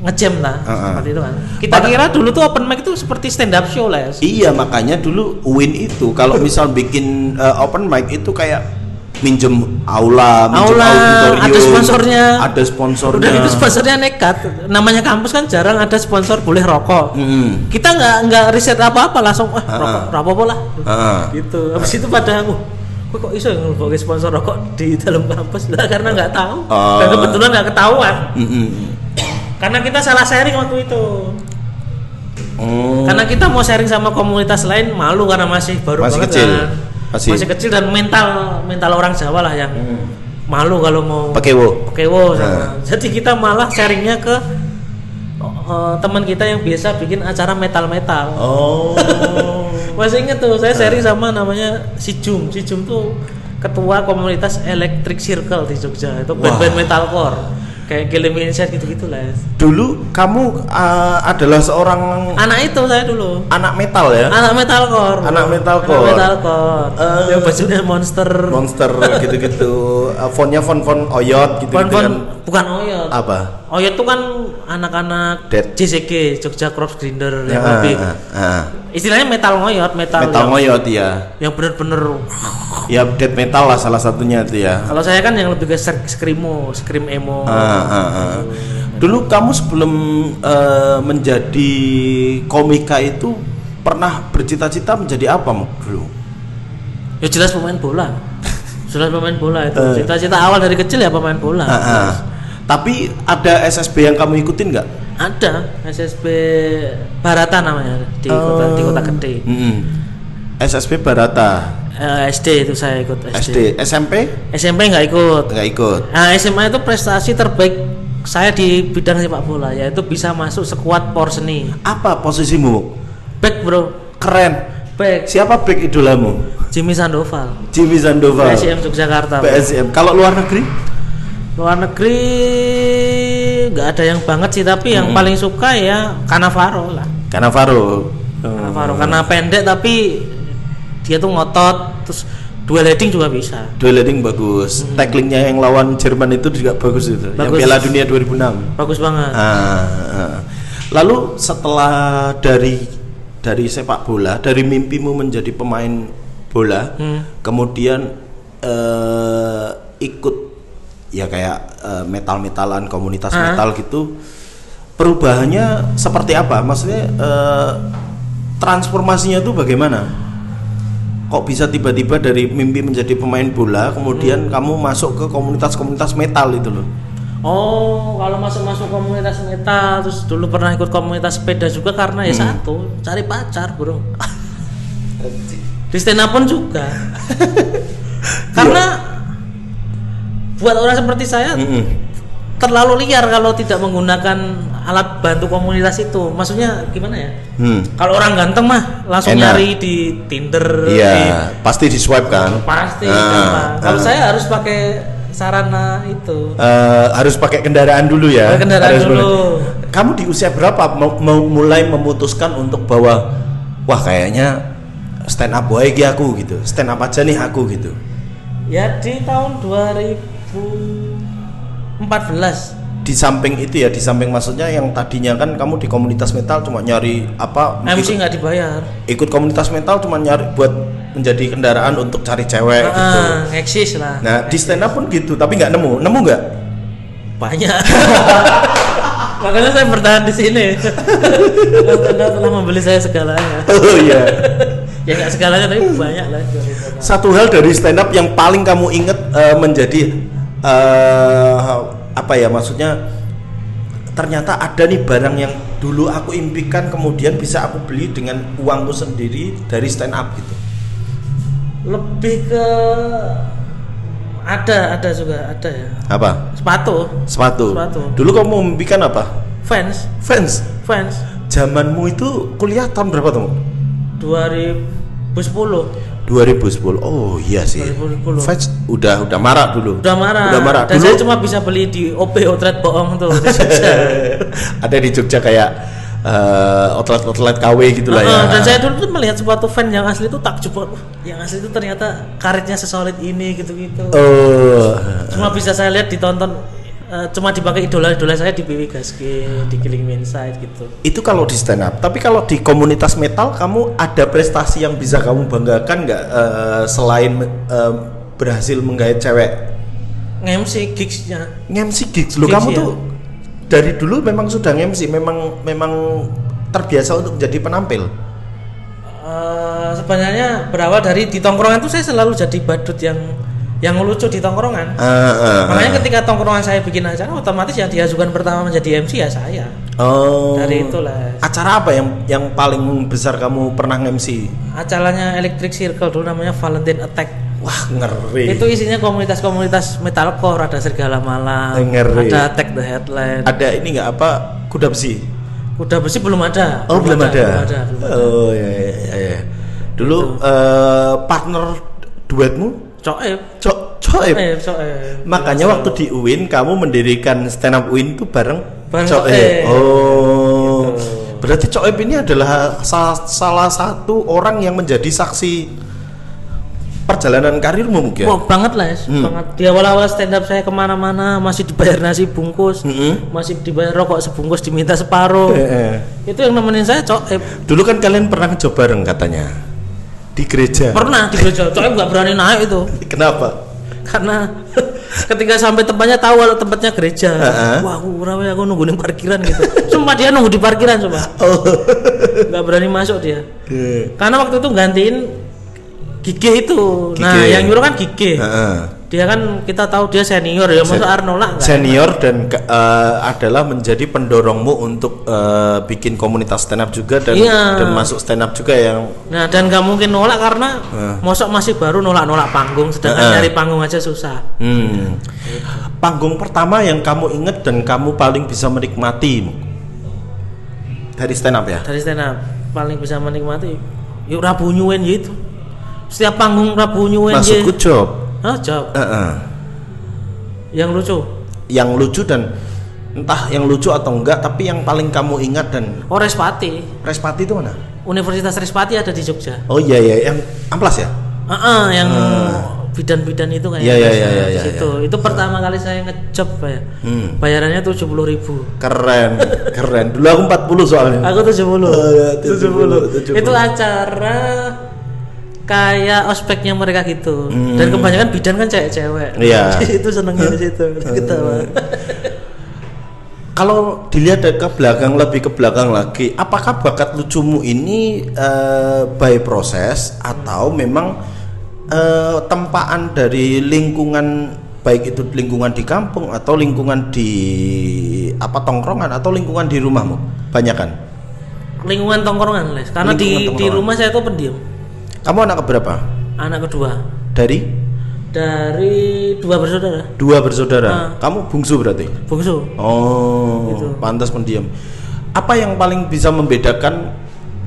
[SPEAKER 2] ngejam lah
[SPEAKER 1] Ah, ah.
[SPEAKER 2] seperti itu kan. Kita kira dulu tuh open mic itu seperti stand up show lah. ya.
[SPEAKER 1] Iya, makanya dulu UIN itu kalau misal bikin eh, open mic itu kayak minjem aula, minjem
[SPEAKER 2] Aula,
[SPEAKER 1] auditorium,
[SPEAKER 2] ada sponsornya.
[SPEAKER 1] ada sponsornya.
[SPEAKER 2] Udah gitu sponsornya nekat. Namanya kampus kan jarang ada sponsor boleh rokok.
[SPEAKER 1] Mm.
[SPEAKER 2] Kita nggak nggak riset apa-apa langsung
[SPEAKER 1] Ah,
[SPEAKER 2] rokok, rokok lah.
[SPEAKER 1] Ah.
[SPEAKER 2] gitu habis itu pada aku kok kok iso ngelboke sponsor rokok di dalam kampus lah karena nggak tahu
[SPEAKER 1] Oh.
[SPEAKER 2] dan kebetulan nggak ketahuan karena kita salah sharing waktu itu
[SPEAKER 1] Oh.
[SPEAKER 2] karena kita mau sharing sama komunitas lain malu karena masih baru
[SPEAKER 1] Masih
[SPEAKER 2] banget
[SPEAKER 1] kecil.
[SPEAKER 2] kan.
[SPEAKER 1] Masih-
[SPEAKER 2] masih. kecil dan mental mental orang Jawa lah yang malu kalau mau
[SPEAKER 1] Pakewo.
[SPEAKER 2] Pakewo sama.
[SPEAKER 1] Nah.
[SPEAKER 2] Jadi kita malah sharingnya ke eh, teman kita yang biasa bikin acara metal-metal.
[SPEAKER 1] Oh. [laughs]
[SPEAKER 2] Masih inget tuh, saya sharing sama namanya si Jum. Si Jum tuh ketua komunitas Electric Circle di Jogja. Itu band-band metalcore. Kayak Gilliam Inside gitu-gitu lah.
[SPEAKER 1] Dulu kamu uh, adalah seorang
[SPEAKER 2] Anak itu saya dulu.
[SPEAKER 1] anak metal ya?
[SPEAKER 2] Anak metalcore.
[SPEAKER 1] Anak metalcore.
[SPEAKER 2] Anak metalcore.
[SPEAKER 1] Eh.
[SPEAKER 2] yang bajunya monster.
[SPEAKER 1] Monster gitu-gitu. Uh, fontnya font-font oyot gitu,
[SPEAKER 2] Font-
[SPEAKER 1] gitu
[SPEAKER 2] font-
[SPEAKER 1] kan.
[SPEAKER 2] bukan Oyot.
[SPEAKER 1] Apa?
[SPEAKER 2] Oyot tuh kan anak-anak
[SPEAKER 1] Dead.
[SPEAKER 2] JCG, Jogja Corps Grinder yang
[SPEAKER 1] Ah,
[SPEAKER 2] lebih
[SPEAKER 1] ah, ah.
[SPEAKER 2] istilahnya metal ngoyot, metal,
[SPEAKER 1] Metal
[SPEAKER 2] yang,
[SPEAKER 1] ngoyot ya.
[SPEAKER 2] yang bener-bener
[SPEAKER 1] Ya death metal lah salah satunya itu ya.
[SPEAKER 2] Kalau saya kan yang lebih ke sk- screamo, scream emo.
[SPEAKER 1] Ah, ah, ah. Dulu kamu sebelum eh, menjadi komika itu pernah bercita-cita menjadi apa dulu?
[SPEAKER 2] Ya jelas pemain bola. [laughs] jelas pemain bola itu.
[SPEAKER 1] Eh.
[SPEAKER 2] Cita-cita awal dari kecil ya pemain bola.
[SPEAKER 1] Ah, ah. Tapi ada SSB yang kamu ikutin nggak?
[SPEAKER 2] Ada SSB Barata namanya di
[SPEAKER 1] Oh.
[SPEAKER 2] kota di kota gede.
[SPEAKER 1] Mm-mm. SSB Barata,
[SPEAKER 2] Eh, SD itu saya ikut SD.
[SPEAKER 1] SD, SMP
[SPEAKER 2] SMP nggak ikut.
[SPEAKER 1] nggak ikut.
[SPEAKER 2] Nah, SMA itu prestasi terbaik saya di bidang sepak bola yaitu bisa masuk skuad Porseni.
[SPEAKER 1] Apa posisimu?
[SPEAKER 2] Back bro,
[SPEAKER 1] Keren.
[SPEAKER 2] back
[SPEAKER 1] Siapa back idolamu?
[SPEAKER 2] Jimmy Sandoval.
[SPEAKER 1] Jimmy Sandoval.
[SPEAKER 2] PSM Yogyakarta.
[SPEAKER 1] PSM. Kalau luar negeri?
[SPEAKER 2] Luar negeri nggak ada yang banget sih tapi yang
[SPEAKER 1] Hmm.
[SPEAKER 2] paling suka ya Cannavaro lah.
[SPEAKER 1] Cannavaro.
[SPEAKER 2] Cannavaro karena pendek tapi dia tuh ngotot terus dual heading juga bisa.
[SPEAKER 1] Dueling bagus. Tacklingnya yang lawan Jerman itu juga bagus itu. Yang
[SPEAKER 2] Bagus.
[SPEAKER 1] Piala Dunia 2006.
[SPEAKER 2] Bagus banget.
[SPEAKER 1] Ah, ah. Lalu setelah dari dari sepak bola, dari mimpimu menjadi pemain bola,
[SPEAKER 2] Hmm.
[SPEAKER 1] kemudian eh, ikut ya kayak eh, metal-metalan komunitas
[SPEAKER 2] Ah.
[SPEAKER 1] metal gitu perubahannya seperti apa maksudnya eh, transformasinya tuh bagaimana kok bisa tiba-tiba dari mimpi menjadi pemain bola kemudian kamu masuk ke komunitas-komunitas metal itu loh
[SPEAKER 2] Oh, kalau masuk-masuk komunitas metal, terus dulu pernah ikut komunitas sepeda juga karena ya satu, cari pacar, bro. [laughs] Di stand up pun juga. [laughs] karena buat orang seperti saya
[SPEAKER 1] Mm-mm.
[SPEAKER 2] terlalu liar kalau tidak menggunakan alat bantu komunitas itu. Maksudnya gimana ya?
[SPEAKER 1] Hmm.
[SPEAKER 2] Kalau orang ganteng mah langsung
[SPEAKER 1] Enak.
[SPEAKER 2] nyari di Tinder, di
[SPEAKER 1] Iya, pasti di swipe kan?
[SPEAKER 2] pasti.
[SPEAKER 1] Ah.
[SPEAKER 2] Kalau
[SPEAKER 1] ah.
[SPEAKER 2] saya harus pakai sarana itu.
[SPEAKER 1] Eh, harus pakai kendaraan dulu ya.
[SPEAKER 2] Pakai kendaraan
[SPEAKER 1] Harus
[SPEAKER 2] dulu.
[SPEAKER 1] mulai- Kamu di usia berapa mau, mau mulai memutuskan untuk bahwa wah kayaknya stand up iki aku gitu. Stand up aja nih aku gitu.
[SPEAKER 2] Ya di tahun 2014
[SPEAKER 1] Di samping itu ya, di samping maksudnya yang tadinya kan kamu di komunitas metal cuma nyari apa
[SPEAKER 2] MC nggak dibayar.
[SPEAKER 1] ikut komunitas metal cuma nyari buat menjadi kendaraan untuk cari cewek gitu.
[SPEAKER 2] Ah, eksis lah.
[SPEAKER 1] Nah, di stand up pun gitu, tapi nggak nemu. Nemu nggak?
[SPEAKER 2] banyak. [laughs] Makanya saya bertahan di sini. Anda telah membeli saya segalanya.
[SPEAKER 1] Oh iya.
[SPEAKER 2] Ya nggak segalanya tapi banyak lah.
[SPEAKER 1] Satu hal dari stand up yang paling kamu inget eh, menjadi eh, apa ya maksudnya ternyata ada nih barang yang dulu aku impikan kemudian bisa aku beli dengan uangku sendiri dari stand up gitu.
[SPEAKER 2] Lebih ke ada ada juga ada ya.
[SPEAKER 1] Apa?
[SPEAKER 2] Sepatu,
[SPEAKER 1] Sepatu.
[SPEAKER 2] Sepatu.
[SPEAKER 1] Dulu kamu memimpikan apa?
[SPEAKER 2] fans,
[SPEAKER 1] Fans.
[SPEAKER 2] fans.
[SPEAKER 1] Zamanmu itu kuliah tahun berapa tuh?
[SPEAKER 2] 2010
[SPEAKER 1] 2010. Oh iya sih.
[SPEAKER 2] 2010.
[SPEAKER 1] Fans udah udah marah dulu.
[SPEAKER 2] udah marah.
[SPEAKER 1] Udah marah.
[SPEAKER 2] Dan
[SPEAKER 1] dulu
[SPEAKER 2] saya cuma bisa beli di OP Outlet bohong tuh di Jogja. [laughs]
[SPEAKER 1] ada di Jogja kayak eh, outlet-outlet KW gitu lah ya.
[SPEAKER 2] Heeh, dan saya dulu tuh melihat sepatu fan yang asli itu takjub yang asli itu ternyata karetnya sesolid ini gitu-gitu.
[SPEAKER 1] Oh.
[SPEAKER 2] Cuma bisa saya lihat ditonton eh, cuma dipakai idola-idola saya di BW Gaske, di Killing Inside gitu.
[SPEAKER 1] Itu kalau di stand up. Tapi kalau di komunitas metal kamu ada prestasi yang bisa kamu banggakan nggak eh, selain eh, berhasil menggait cewek?
[SPEAKER 2] MC gigsnya
[SPEAKER 1] Nge-MC gigs. Lu kamu
[SPEAKER 2] ya.
[SPEAKER 1] tuh dari dulu memang sudah nge-MC, memang memang terbiasa untuk menjadi penampil.
[SPEAKER 2] Eh, sebenarnya berawal dari di tongkrongan itu saya selalu jadi badut yang yang lucu di tongkrongan.
[SPEAKER 1] Ah, ah,
[SPEAKER 2] Makanya ketika tongkrongan saya bikin acara, otomatis yang diajukan pertama menjadi MC ya saya.
[SPEAKER 1] Oh.
[SPEAKER 2] Dari itulah.
[SPEAKER 1] Acara apa yang yang paling besar kamu pernah nge-MC?
[SPEAKER 2] Acaranya Electric Circle dulu namanya Valentine Attack.
[SPEAKER 1] Wah, ngeri.
[SPEAKER 2] Itu isinya komunitas-komunitas metalcore, ada Serigala Malam,
[SPEAKER 1] Ngeri.
[SPEAKER 2] ada Attack the Headline.
[SPEAKER 1] ada ini nggak apa kuda besi?
[SPEAKER 2] Kuda besi belum ada.
[SPEAKER 1] Oh belum ada.
[SPEAKER 2] Belum ada. belum ada.
[SPEAKER 1] Oh ya ya ya. ya. Dulu eh, partner duetmu
[SPEAKER 2] Coep.
[SPEAKER 1] Cok Coep.
[SPEAKER 2] Eh, Coep.
[SPEAKER 1] Makanya waktu di UIN kamu mendirikan stand up UIN itu bareng
[SPEAKER 2] Bareng
[SPEAKER 1] Coep.
[SPEAKER 2] Coep.
[SPEAKER 1] Oh.
[SPEAKER 2] Gitu.
[SPEAKER 1] Berarti Coep ini adalah salah, salah satu orang yang menjadi saksi perjalanan karirmu mungkin.
[SPEAKER 2] Wah, banget lah.
[SPEAKER 1] Hmm.
[SPEAKER 2] banget. Di awal-awal stand up saya ke mana-mana masih dibayar nasi bungkus,
[SPEAKER 1] Mm-mm.
[SPEAKER 2] masih dibayar rokok sebungkus diminta separuh.
[SPEAKER 1] Eh, eh.
[SPEAKER 2] Itu yang nemenin saya Coep.
[SPEAKER 1] Dulu kan kalian pernah coba bareng katanya di gereja.
[SPEAKER 2] Pernah di gereja, Coep nggak berani naik itu. [laughs]
[SPEAKER 1] Kenapa?
[SPEAKER 2] karena [laughs] ketika sampai tempatnya tahu kalau tempatnya gereja
[SPEAKER 1] Heeh.
[SPEAKER 2] wah aku rawe aku nunggu di parkiran gitu sumpah dia nunggu di parkiran coba
[SPEAKER 1] Oh. [laughs]
[SPEAKER 2] nggak berani masuk dia karena waktu itu gantiin Gige itu nah
[SPEAKER 1] Gige.
[SPEAKER 2] yang nyuruh kan Gige
[SPEAKER 1] Heeh.
[SPEAKER 2] Dia kan kita tahu dia senior ya masa Arnola
[SPEAKER 1] senior dan eh, adalah menjadi pendorongmu untuk eh, bikin komunitas stand up juga dan
[SPEAKER 2] Iya.
[SPEAKER 1] dan masuk stand up juga yang
[SPEAKER 2] nah dan nggak mungkin nolak karena
[SPEAKER 1] Heeh.
[SPEAKER 2] mosok masih baru nolak-nolak panggung sedangkan
[SPEAKER 1] Heeh.
[SPEAKER 2] nyari panggung aja susah
[SPEAKER 1] hmm. panggung pertama yang kamu inget dan kamu paling bisa menikmati dari stand up ya
[SPEAKER 2] dari stand up paling bisa menikmati yuk Rabu Nyuen gitu setiap panggung Rabu Nyuen
[SPEAKER 1] maksudku job
[SPEAKER 2] Hah, jawab.
[SPEAKER 1] Heeh.
[SPEAKER 2] Yang lucu.
[SPEAKER 1] yang lucu dan entah yang lucu atau enggak tapi yang paling kamu ingat dan
[SPEAKER 2] Oh, Respati.
[SPEAKER 1] Respati itu mana
[SPEAKER 2] Universitas Respati ada di Jogja.
[SPEAKER 1] oh iya iya yang amplas ya
[SPEAKER 2] Heeh, yang bidan-bidan itu kayaknya.
[SPEAKER 1] Iya, iya, iya, iya, iya,
[SPEAKER 2] Situ. Itu pertama kali saya ngejob ya.
[SPEAKER 1] Hmm.
[SPEAKER 2] Bayarannya 70.000 ribu.
[SPEAKER 1] keren [laughs] keren dulu aku 40 soalnya
[SPEAKER 2] Aku 70.
[SPEAKER 1] Oh, iya, 70, 70.
[SPEAKER 2] Itu acara kayak ospeknya mereka gitu dan kebanyakan bidan kan cewek-cewek
[SPEAKER 1] Hmm. Iya. [laughs]
[SPEAKER 2] itu senengnya di situ [laughs] ketawa
[SPEAKER 1] Kalau dilihat dari ke belakang lebih ke belakang lagi, apakah bakat lucumu ini eh, by proses atau memang eh, tempaan dari lingkungan baik itu lingkungan di kampung atau lingkungan di apa tongkrongan atau lingkungan di rumahmu? Banyak kan?
[SPEAKER 2] lingkungan tongkrongan les karena di
[SPEAKER 1] Lingkungan
[SPEAKER 2] di
[SPEAKER 1] tongkrongan.
[SPEAKER 2] rumah saya tuh pendiam
[SPEAKER 1] Kamu anak keberapa?
[SPEAKER 2] anak kedua
[SPEAKER 1] Dari
[SPEAKER 2] dari dua bersaudara
[SPEAKER 1] dua bersaudara.
[SPEAKER 2] Ah.
[SPEAKER 1] Kamu bungsu berarti?
[SPEAKER 2] bungsu
[SPEAKER 1] Oh,
[SPEAKER 2] Gitu.
[SPEAKER 1] pantas pendiam. Apa yang paling bisa membedakan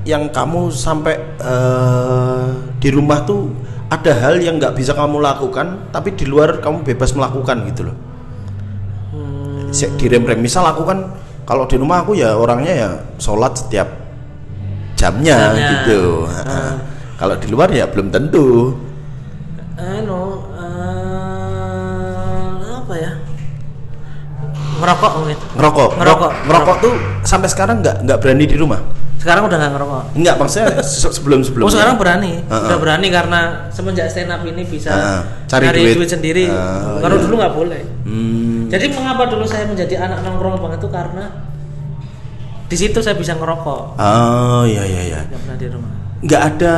[SPEAKER 1] yang kamu sampai eh, di rumah tuh ada hal yang nggak bisa kamu lakukan, tapi di luar kamu bebas melakukan gitu loh.
[SPEAKER 2] Hmm,
[SPEAKER 1] Direm-rem. Misal aku kan kalau di rumah aku ya orangnya ya sholat setiap jamnya,
[SPEAKER 2] Jamnya.
[SPEAKER 1] gitu.
[SPEAKER 2] Ah.
[SPEAKER 1] Kalau di luar ya belum tentu.
[SPEAKER 2] anu eh, apa ya ngerokok mungkin
[SPEAKER 1] Ngerokok,
[SPEAKER 2] Ngerokok.
[SPEAKER 1] ngerokok tuh sampai sekarang nggak nggak berani di rumah.
[SPEAKER 2] sekarang udah nggak ngerokok
[SPEAKER 1] Enggak, maksudnya sebelum sebelum.
[SPEAKER 2] Oh sekarang berani,
[SPEAKER 1] Heeh.
[SPEAKER 2] udah berani karena semenjak stand up ini bisa
[SPEAKER 1] Heeh, cari
[SPEAKER 2] cari,
[SPEAKER 1] duit.
[SPEAKER 2] duit. sendiri.
[SPEAKER 1] Ah,
[SPEAKER 2] Kalau
[SPEAKER 1] iya.
[SPEAKER 2] dulu nggak boleh.
[SPEAKER 1] Hmm.
[SPEAKER 2] Jadi mengapa dulu saya menjadi anak nongkrong banget itu karena di situ saya bisa ngerokok,
[SPEAKER 1] Oh iya iya iya.
[SPEAKER 2] nggak pernah di rumah.
[SPEAKER 1] Nggak ada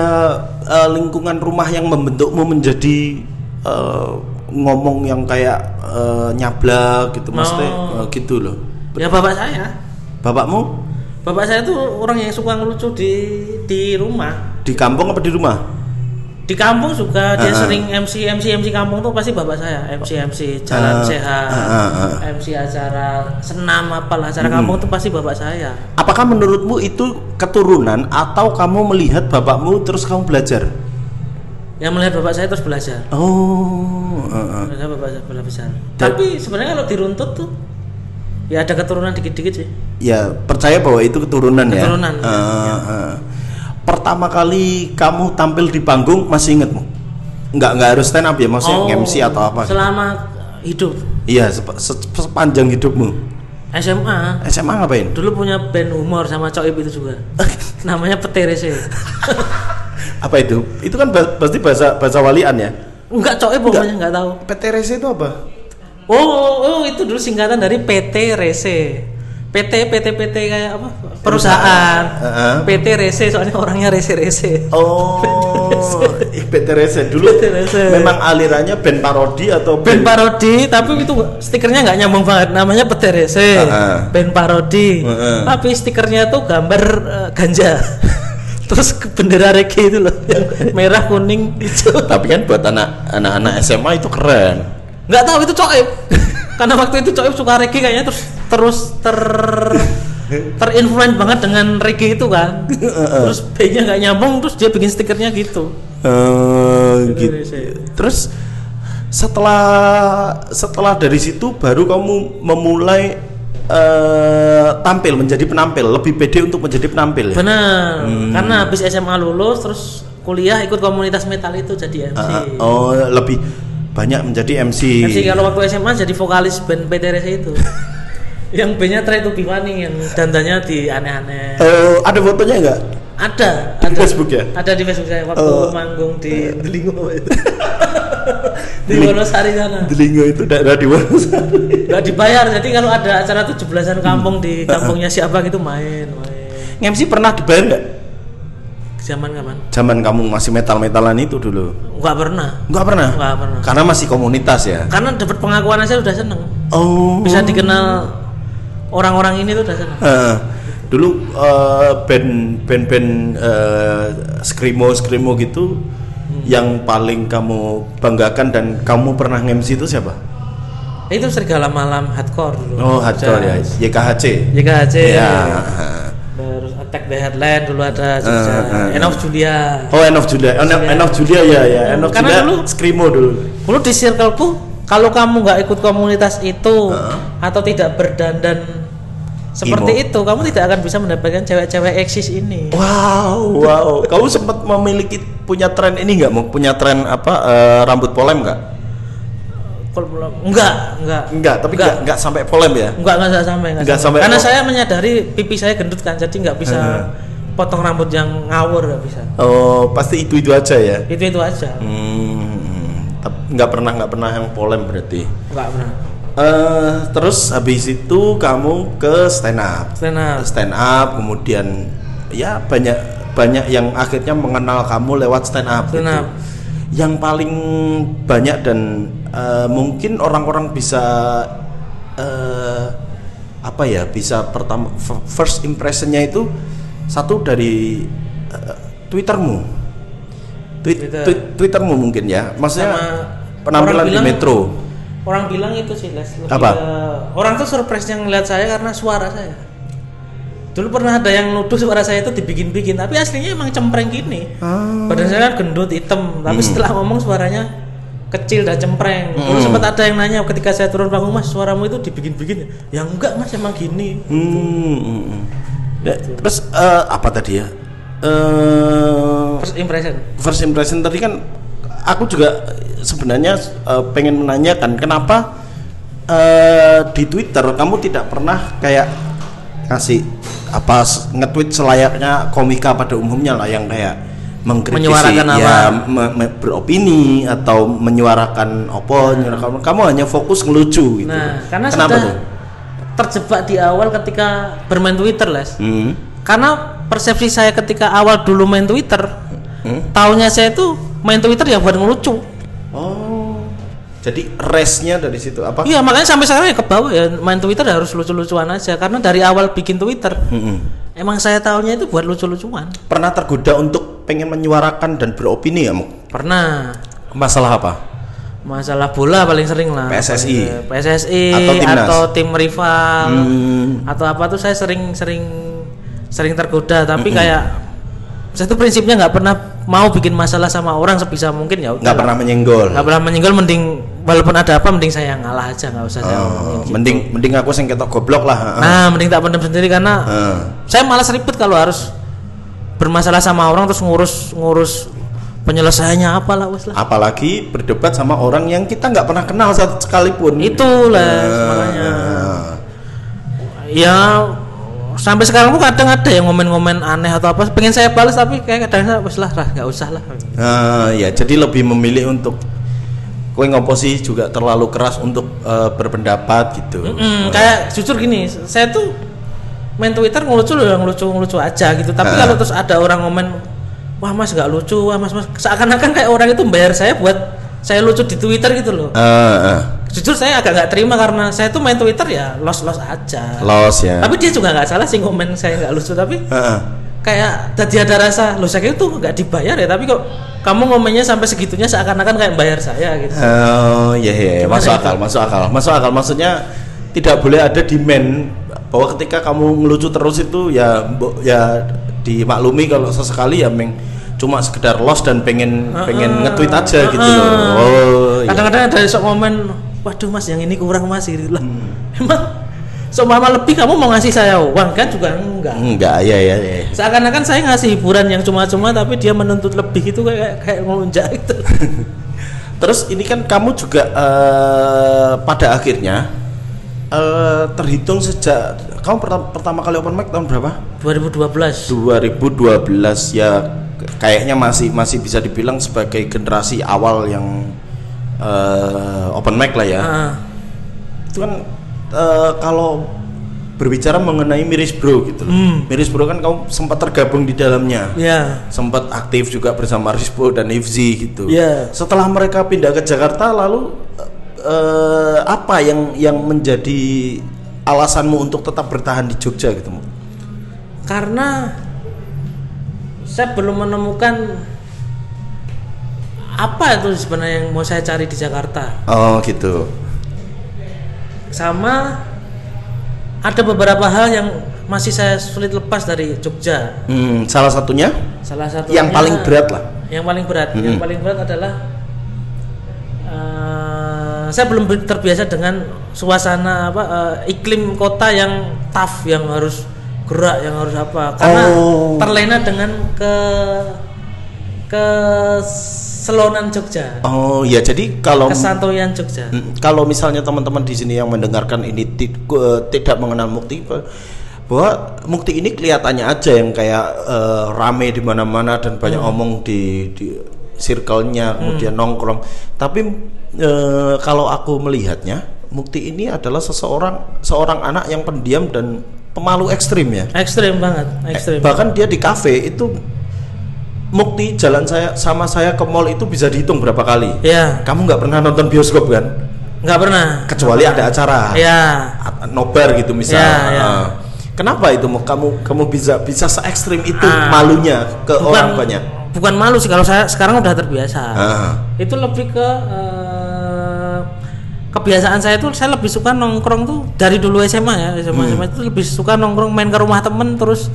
[SPEAKER 1] eh, lingkungan rumah yang membentukmu menjadi eh, ngomong yang kayak eh, nyablak gitu, maksudnya
[SPEAKER 2] Oh.
[SPEAKER 1] eh, gitu loh.
[SPEAKER 2] Ya bapak saya,
[SPEAKER 1] Bapakmu
[SPEAKER 2] bapak saya tuh orang yang suka ngelucu di di rumah.
[SPEAKER 1] di kampung apa di rumah?
[SPEAKER 2] Di kampung juga dia
[SPEAKER 1] Ah, ah.
[SPEAKER 2] sering MC MC MC kampung tuh pasti bapak saya MC MC jalan
[SPEAKER 1] Ah,
[SPEAKER 2] sehat,
[SPEAKER 1] ah, ah, ah.
[SPEAKER 2] MC acara senam apalah acara
[SPEAKER 1] Hmm.
[SPEAKER 2] kampung tuh pasti bapak saya.
[SPEAKER 1] Apakah menurutmu itu keturunan atau kamu melihat bapakmu terus kamu belajar?
[SPEAKER 2] Yang melihat bapak saya terus belajar.
[SPEAKER 1] Oh, eh.
[SPEAKER 2] Mereka bapak saya belajar.
[SPEAKER 1] Dan-
[SPEAKER 2] Tapi sebenarnya kalau diruntut tuh ya ada keturunan dikit-dikit sih.
[SPEAKER 1] ya percaya bahwa itu keturunan, ya.
[SPEAKER 2] Keturunan, ya,
[SPEAKER 1] Eh, eh. Pertama kali kamu tampil di panggung masih ingetmu? Nggak nggak harus stand up ya, maksudnya MC atau apa? gitu?
[SPEAKER 2] Oh, Selama hidup
[SPEAKER 1] Iya, sep- se- sepanjang hidupmu.
[SPEAKER 2] SMA
[SPEAKER 1] SMA ngapain?
[SPEAKER 2] dulu punya band humor sama Coib itu juga. [laughs] Namanya Peterese. [laughs]
[SPEAKER 1] Apa itu? Itu kan pasti bahasa bahasa walian ya.
[SPEAKER 2] Enggak Coib pokoknya enggak tahu.
[SPEAKER 1] PTRC itu apa?
[SPEAKER 2] Oh, oh, oh, itu dulu singkatan dari PT Rese. PT PT PT kayak apa? Perusahaan.
[SPEAKER 1] Heeh.
[SPEAKER 2] PT Rese soalnya orangnya Rese Rese.
[SPEAKER 1] Oh, [laughs] PTRC dulu
[SPEAKER 2] PTRC.
[SPEAKER 1] memang alirannya band parodi atau
[SPEAKER 2] band parodi tapi itu stikernya nggak nyambung banget namanya Peterese
[SPEAKER 1] Heeh.
[SPEAKER 2] band parodi
[SPEAKER 1] Heeh.
[SPEAKER 2] tapi stikernya tuh gambar eh, ganja [laughs] terus bendera reggae itu loh yang merah kuning hijau
[SPEAKER 1] Tapi kan buat anak anak-anak SMA itu keren.
[SPEAKER 2] nggak tahu itu coib karena waktu itu coib suka reggae kayaknya terus terus ter terinfluence banget dengan reggae itu kan terus B-nya nggak nyambung terus dia bikin stikernya gitu
[SPEAKER 1] Eh, gitu.
[SPEAKER 2] PTRC.
[SPEAKER 1] Terus setelah setelah dari situ baru kamu memulai eh, tampil menjadi penampil, lebih pede untuk menjadi penampil. ya?
[SPEAKER 2] benar karena habis SMA lulus terus kuliah ikut komunitas metal itu jadi MC
[SPEAKER 1] Ah, oh, lebih banyak menjadi MC.
[SPEAKER 2] MC kalau waktu SMA jadi vokalis band PTRS itu [laughs] yang bandnya Try to Be Funny yang dandannya di aneh-aneh
[SPEAKER 1] Eh, ada fotonya enggak?
[SPEAKER 2] ada
[SPEAKER 1] Di
[SPEAKER 2] ada
[SPEAKER 1] Facebook ya?
[SPEAKER 2] ada di Facebook saya waktu
[SPEAKER 1] Oh.
[SPEAKER 2] manggung di Delingo itu [laughs] di Wonosari sana
[SPEAKER 1] Delingo itu daerah di Wonosari.
[SPEAKER 2] nggak dibayar jadi kalau ada acara 17-an kampung di kampungnya siapa gitu main main
[SPEAKER 1] MC pernah dibayar nggak?
[SPEAKER 2] zaman kapan
[SPEAKER 1] Zaman kamu masih metal-metalan itu dulu?
[SPEAKER 2] nggak pernah
[SPEAKER 1] Enggak pernah.
[SPEAKER 2] nggak pernah
[SPEAKER 1] Karena masih komunitas ya.
[SPEAKER 2] karena dapat pengakuan aja udah seneng
[SPEAKER 1] Oh.
[SPEAKER 2] bisa dikenal orang-orang ini tuh seneng
[SPEAKER 1] Eh, dulu eh, band band band eh, screamo screamo gitu yang paling kamu banggakan dan kamu pernah nge-MC itu siapa?
[SPEAKER 2] itu serigala malam hardcore dulu
[SPEAKER 1] Oh, hardcore ya, YKHC.
[SPEAKER 2] YKHC
[SPEAKER 1] Ya.
[SPEAKER 2] terus Attack the Headline dulu ada Jogja
[SPEAKER 1] eh,
[SPEAKER 2] End of Julia
[SPEAKER 1] Oh, End of Julia. End of. End of Julia ya, ya. End of
[SPEAKER 2] Karena
[SPEAKER 1] Julia
[SPEAKER 2] dulu-
[SPEAKER 1] screamo dulu.
[SPEAKER 2] dulu di circleku kalau kamu nggak ikut komunitas itu atau tidak berdandan seperti
[SPEAKER 1] Emo.
[SPEAKER 2] itu kamu tidak akan bisa mendapatkan cewek-cewek eksis ini
[SPEAKER 1] Wow, wow. [laughs] Kamu sempat memiliki punya tren ini nggak? Mau punya tren apa eh, rambut polem nggak?
[SPEAKER 2] Enggak enggak
[SPEAKER 1] Enggak, tapi
[SPEAKER 2] Enggak.
[SPEAKER 1] enggak enggak sampai polem ya.
[SPEAKER 2] enggak enggak sampai enggak
[SPEAKER 1] Enggak
[SPEAKER 2] sampai.
[SPEAKER 1] sampai-
[SPEAKER 2] karena saya menyadari pipi saya gendut kan jadi nggak bisa
[SPEAKER 1] Heeh.
[SPEAKER 2] potong rambut yang ngawur nggak bisa
[SPEAKER 1] Oh, pasti itu itu aja ya.
[SPEAKER 2] itu itu aja
[SPEAKER 1] Hmm, tep- nggak pernah nggak pernah yang polem berarti.
[SPEAKER 2] nggak pernah
[SPEAKER 1] Eh, terus habis itu kamu ke stand up.
[SPEAKER 2] stand up
[SPEAKER 1] Stand up, kemudian ya banyak banyak yang akhirnya mengenal kamu lewat stand up.
[SPEAKER 2] Stand
[SPEAKER 1] gitu.
[SPEAKER 2] up.
[SPEAKER 1] Yang paling banyak dan eh, mungkin orang-orang bisa eh, apa ya bisa pertama first impressionnya itu satu dari eh, Twittermu. Tweet,
[SPEAKER 2] Twitter.
[SPEAKER 1] tweet- Twittermu mungkin ya. Maksudnya
[SPEAKER 2] Sama
[SPEAKER 1] penampilan di Metro.
[SPEAKER 2] Orang bilang itu sih Les lebih
[SPEAKER 1] Apa?
[SPEAKER 2] ke- orang tuh surprise yang ngeliat saya karena suara saya dulu pernah ada yang nuduh suara saya itu dibikin-bikin tapi aslinya emang cempreng gini
[SPEAKER 1] Ah.
[SPEAKER 2] badan saya kan gendut hitam tapi setelah ngomong suaranya kecil dan cempreng dulu
[SPEAKER 1] Hmm.
[SPEAKER 2] sempat ada yang nanya ketika saya turun panggung mas suaramu itu dibikin-bikin ya enggak mas emang gini
[SPEAKER 1] Hmm, hmm, hmm. Ya, terus eh, apa tadi ya? Eh,
[SPEAKER 2] first impression
[SPEAKER 1] first impression tadi kan aku juga sebenarnya eh, pengen menanyakan kenapa eh, di Twitter kamu tidak pernah kayak ngasih apa nge-tweet selayaknya komika pada umumnya lah yang kayak mengkritisi
[SPEAKER 2] Menyuarakan
[SPEAKER 1] ya
[SPEAKER 2] apa?
[SPEAKER 1] me- me- beropini atau menyuarakan apa menyuarakan kamu hanya fokus ngelucu gitu.
[SPEAKER 2] nah karena
[SPEAKER 1] kenapa
[SPEAKER 2] sudah
[SPEAKER 1] tuh?
[SPEAKER 2] terjebak di awal ketika bermain Twitter Les
[SPEAKER 1] Hmm.
[SPEAKER 2] karena persepsi saya ketika awal dulu main Twitter
[SPEAKER 1] Hmm?
[SPEAKER 2] taunya saya itu main Twitter ya buat ngelucu
[SPEAKER 1] Oh. Jadi resnya dari situ apa?
[SPEAKER 2] iya makanya sampai sekarang ya ke bawah ya main Twitter ya harus lucu-lucuan aja karena dari awal bikin Twitter
[SPEAKER 1] Mm-mm.
[SPEAKER 2] emang saya taunya itu buat lucu-lucuan
[SPEAKER 1] Pernah tergoda untuk pengen menyuarakan dan beropini ya, Muk?
[SPEAKER 2] pernah
[SPEAKER 1] Masalah apa?
[SPEAKER 2] masalah bola paling sering lah
[SPEAKER 1] PSSI.
[SPEAKER 2] PSSI
[SPEAKER 1] Atau timnas.
[SPEAKER 2] atau tim rival
[SPEAKER 1] Hmm.
[SPEAKER 2] atau apa tuh saya sering sering sering tergoda tapi kayak saya tuh prinsipnya nggak pernah mau bikin masalah sama orang sebisa mungkin ya
[SPEAKER 1] Nggak pernah menyenggol.
[SPEAKER 2] nggak pernah menyenggol mending walaupun ada apa mending saya ngalah aja nggak usah saya
[SPEAKER 1] Oh,
[SPEAKER 2] ngomongin gitu.
[SPEAKER 1] mending mending aku sing ketok goblok lah.
[SPEAKER 2] nah mending tak pendam sendiri karena
[SPEAKER 1] Heeh.
[SPEAKER 2] saya malas ribet kalau harus bermasalah sama orang terus ngurus ngurus penyelesaiannya apalah wes lah
[SPEAKER 1] Apalagi berdebat sama orang yang kita nggak pernah kenal satu sekalipun.
[SPEAKER 2] itulah
[SPEAKER 1] Eh,
[SPEAKER 2] makanya
[SPEAKER 1] eh.
[SPEAKER 2] ya sampai sekarang pun kadang ada yang ngomen-ngomen aneh atau apa pengen saya balas tapi kayak kadang saya wes lah nggak usah lah
[SPEAKER 1] Nah, ya jadi lebih memilih untuk kue ngopo sih juga terlalu keras untuk eh, berpendapat gitu.
[SPEAKER 2] Mm, kayak jujur gini saya tuh main Twitter ngelucu loh yang ngelucu ngelucu aja gitu tapi
[SPEAKER 1] Ah.
[SPEAKER 2] kalau terus ada orang ngomen wah mas nggak lucu wah mas mas seakan-akan kayak orang itu bayar saya buat saya lucu di Twitter gitu loh
[SPEAKER 1] Eh, eh.
[SPEAKER 2] Jujur saya agak nggak terima karena saya tuh main Twitter ya los los aja
[SPEAKER 1] Los ya.
[SPEAKER 2] tapi dia juga nggak salah sih ngomen saya nggak lucu tapi
[SPEAKER 1] Heeh.
[SPEAKER 2] kayak tadi ada rasa lo saya tuh nggak dibayar ya tapi kok kamu ngomennya sampai segitunya seakan-akan kayak bayar saya gitu
[SPEAKER 1] Oh iya iya iya.
[SPEAKER 2] Gimana
[SPEAKER 1] masuk
[SPEAKER 2] itu?
[SPEAKER 1] akal masuk akal masuk akal maksudnya tidak boleh ada demand bahwa ketika kamu ngelucu terus itu ya ya dimaklumi kalau sesekali ya meng cuma sekedar loss dan pengen pengen nge-tweet aja gitu loh. Oh iya.
[SPEAKER 2] kadang-kadang ada sok ngomen waduh mas yang ini kurang mas gitu lah
[SPEAKER 1] Hmm.
[SPEAKER 2] emang seumpama lebih kamu mau ngasih saya uang kan juga enggak
[SPEAKER 1] Enggak ya ya ya.
[SPEAKER 2] seakan-akan saya ngasih hiburan yang cuma-cuma tapi dia menuntut lebih itu kayak kayak ngelunjak gitu [laughs]
[SPEAKER 1] Terus ini kan kamu juga eh, pada akhirnya eh, terhitung sejak kamu pertama, pertama kali open mic tahun berapa?
[SPEAKER 2] 2012
[SPEAKER 1] 2012 ya kayaknya masih masih bisa dibilang sebagai generasi awal yang eh, open mic lah ya.
[SPEAKER 2] Ah,
[SPEAKER 1] Itu kan eh, kalau berbicara mengenai Miris Bro gitu loh.
[SPEAKER 2] Hmm.
[SPEAKER 1] Miris Bro kan kamu sempat tergabung di dalamnya.
[SPEAKER 2] ya
[SPEAKER 1] Sempat aktif juga bersama Rispo dan Ifzi gitu.
[SPEAKER 2] Iya.
[SPEAKER 1] Setelah mereka pindah ke Jakarta lalu eh, apa yang yang menjadi alasanmu untuk tetap bertahan di Jogja gitu?
[SPEAKER 2] Karena saya belum menemukan apa itu sebenarnya yang mau saya cari di Jakarta
[SPEAKER 1] Oh gitu.
[SPEAKER 2] sama ada beberapa hal yang masih saya sulit lepas dari Jogja
[SPEAKER 1] Hmm, salah satunya
[SPEAKER 2] salah satunya
[SPEAKER 1] yang paling berat lah.
[SPEAKER 2] yang paling berat
[SPEAKER 1] Mm-mm.
[SPEAKER 2] yang paling berat adalah eh, saya belum terbiasa dengan suasana apa eh, iklim kota yang tough yang harus gerak yang harus apa karena
[SPEAKER 1] Oh.
[SPEAKER 2] terlena dengan ke ke selonan Jogja.
[SPEAKER 1] Oh ya jadi kalau
[SPEAKER 2] kesantuyan Jogja.
[SPEAKER 1] kalau misalnya teman-teman di sini yang mendengarkan ini eh, tidak mengenal Mukti pe- bahwa Mukti ini kelihatannya aja yang kayak eh, rame di mana-mana dan banyak omong di di circle-nya kemudian nongkrong. Tapi eh, kalau aku melihatnya Mukti ini adalah seseorang seorang anak yang pendiam dan pemalu ekstrim ya.
[SPEAKER 2] ekstrim banget ekstrim.
[SPEAKER 1] Bahkan dia di kafe itu Mukti jalan saya sama saya ke mall itu bisa dihitung berapa kali.
[SPEAKER 2] ya
[SPEAKER 1] Kamu nggak pernah nonton bioskop kan?
[SPEAKER 2] nggak pernah
[SPEAKER 1] Kecuali ada acara.
[SPEAKER 2] ya
[SPEAKER 1] A- nobar gitu misal.
[SPEAKER 2] Ya, ya.
[SPEAKER 1] Kenapa itu kamu kamu bisa bisa se ekstrim itu
[SPEAKER 2] Ah.
[SPEAKER 1] malunya ke orang banyak?
[SPEAKER 2] bukan malu sih kalau saya sekarang udah terbiasa
[SPEAKER 1] Ah.
[SPEAKER 2] itu lebih ke eh, kebiasaan saya tuh saya lebih suka nongkrong tuh dari dulu SMA ya SMA,
[SPEAKER 1] Hmm.
[SPEAKER 2] SMA itu lebih suka nongkrong main ke rumah temen terus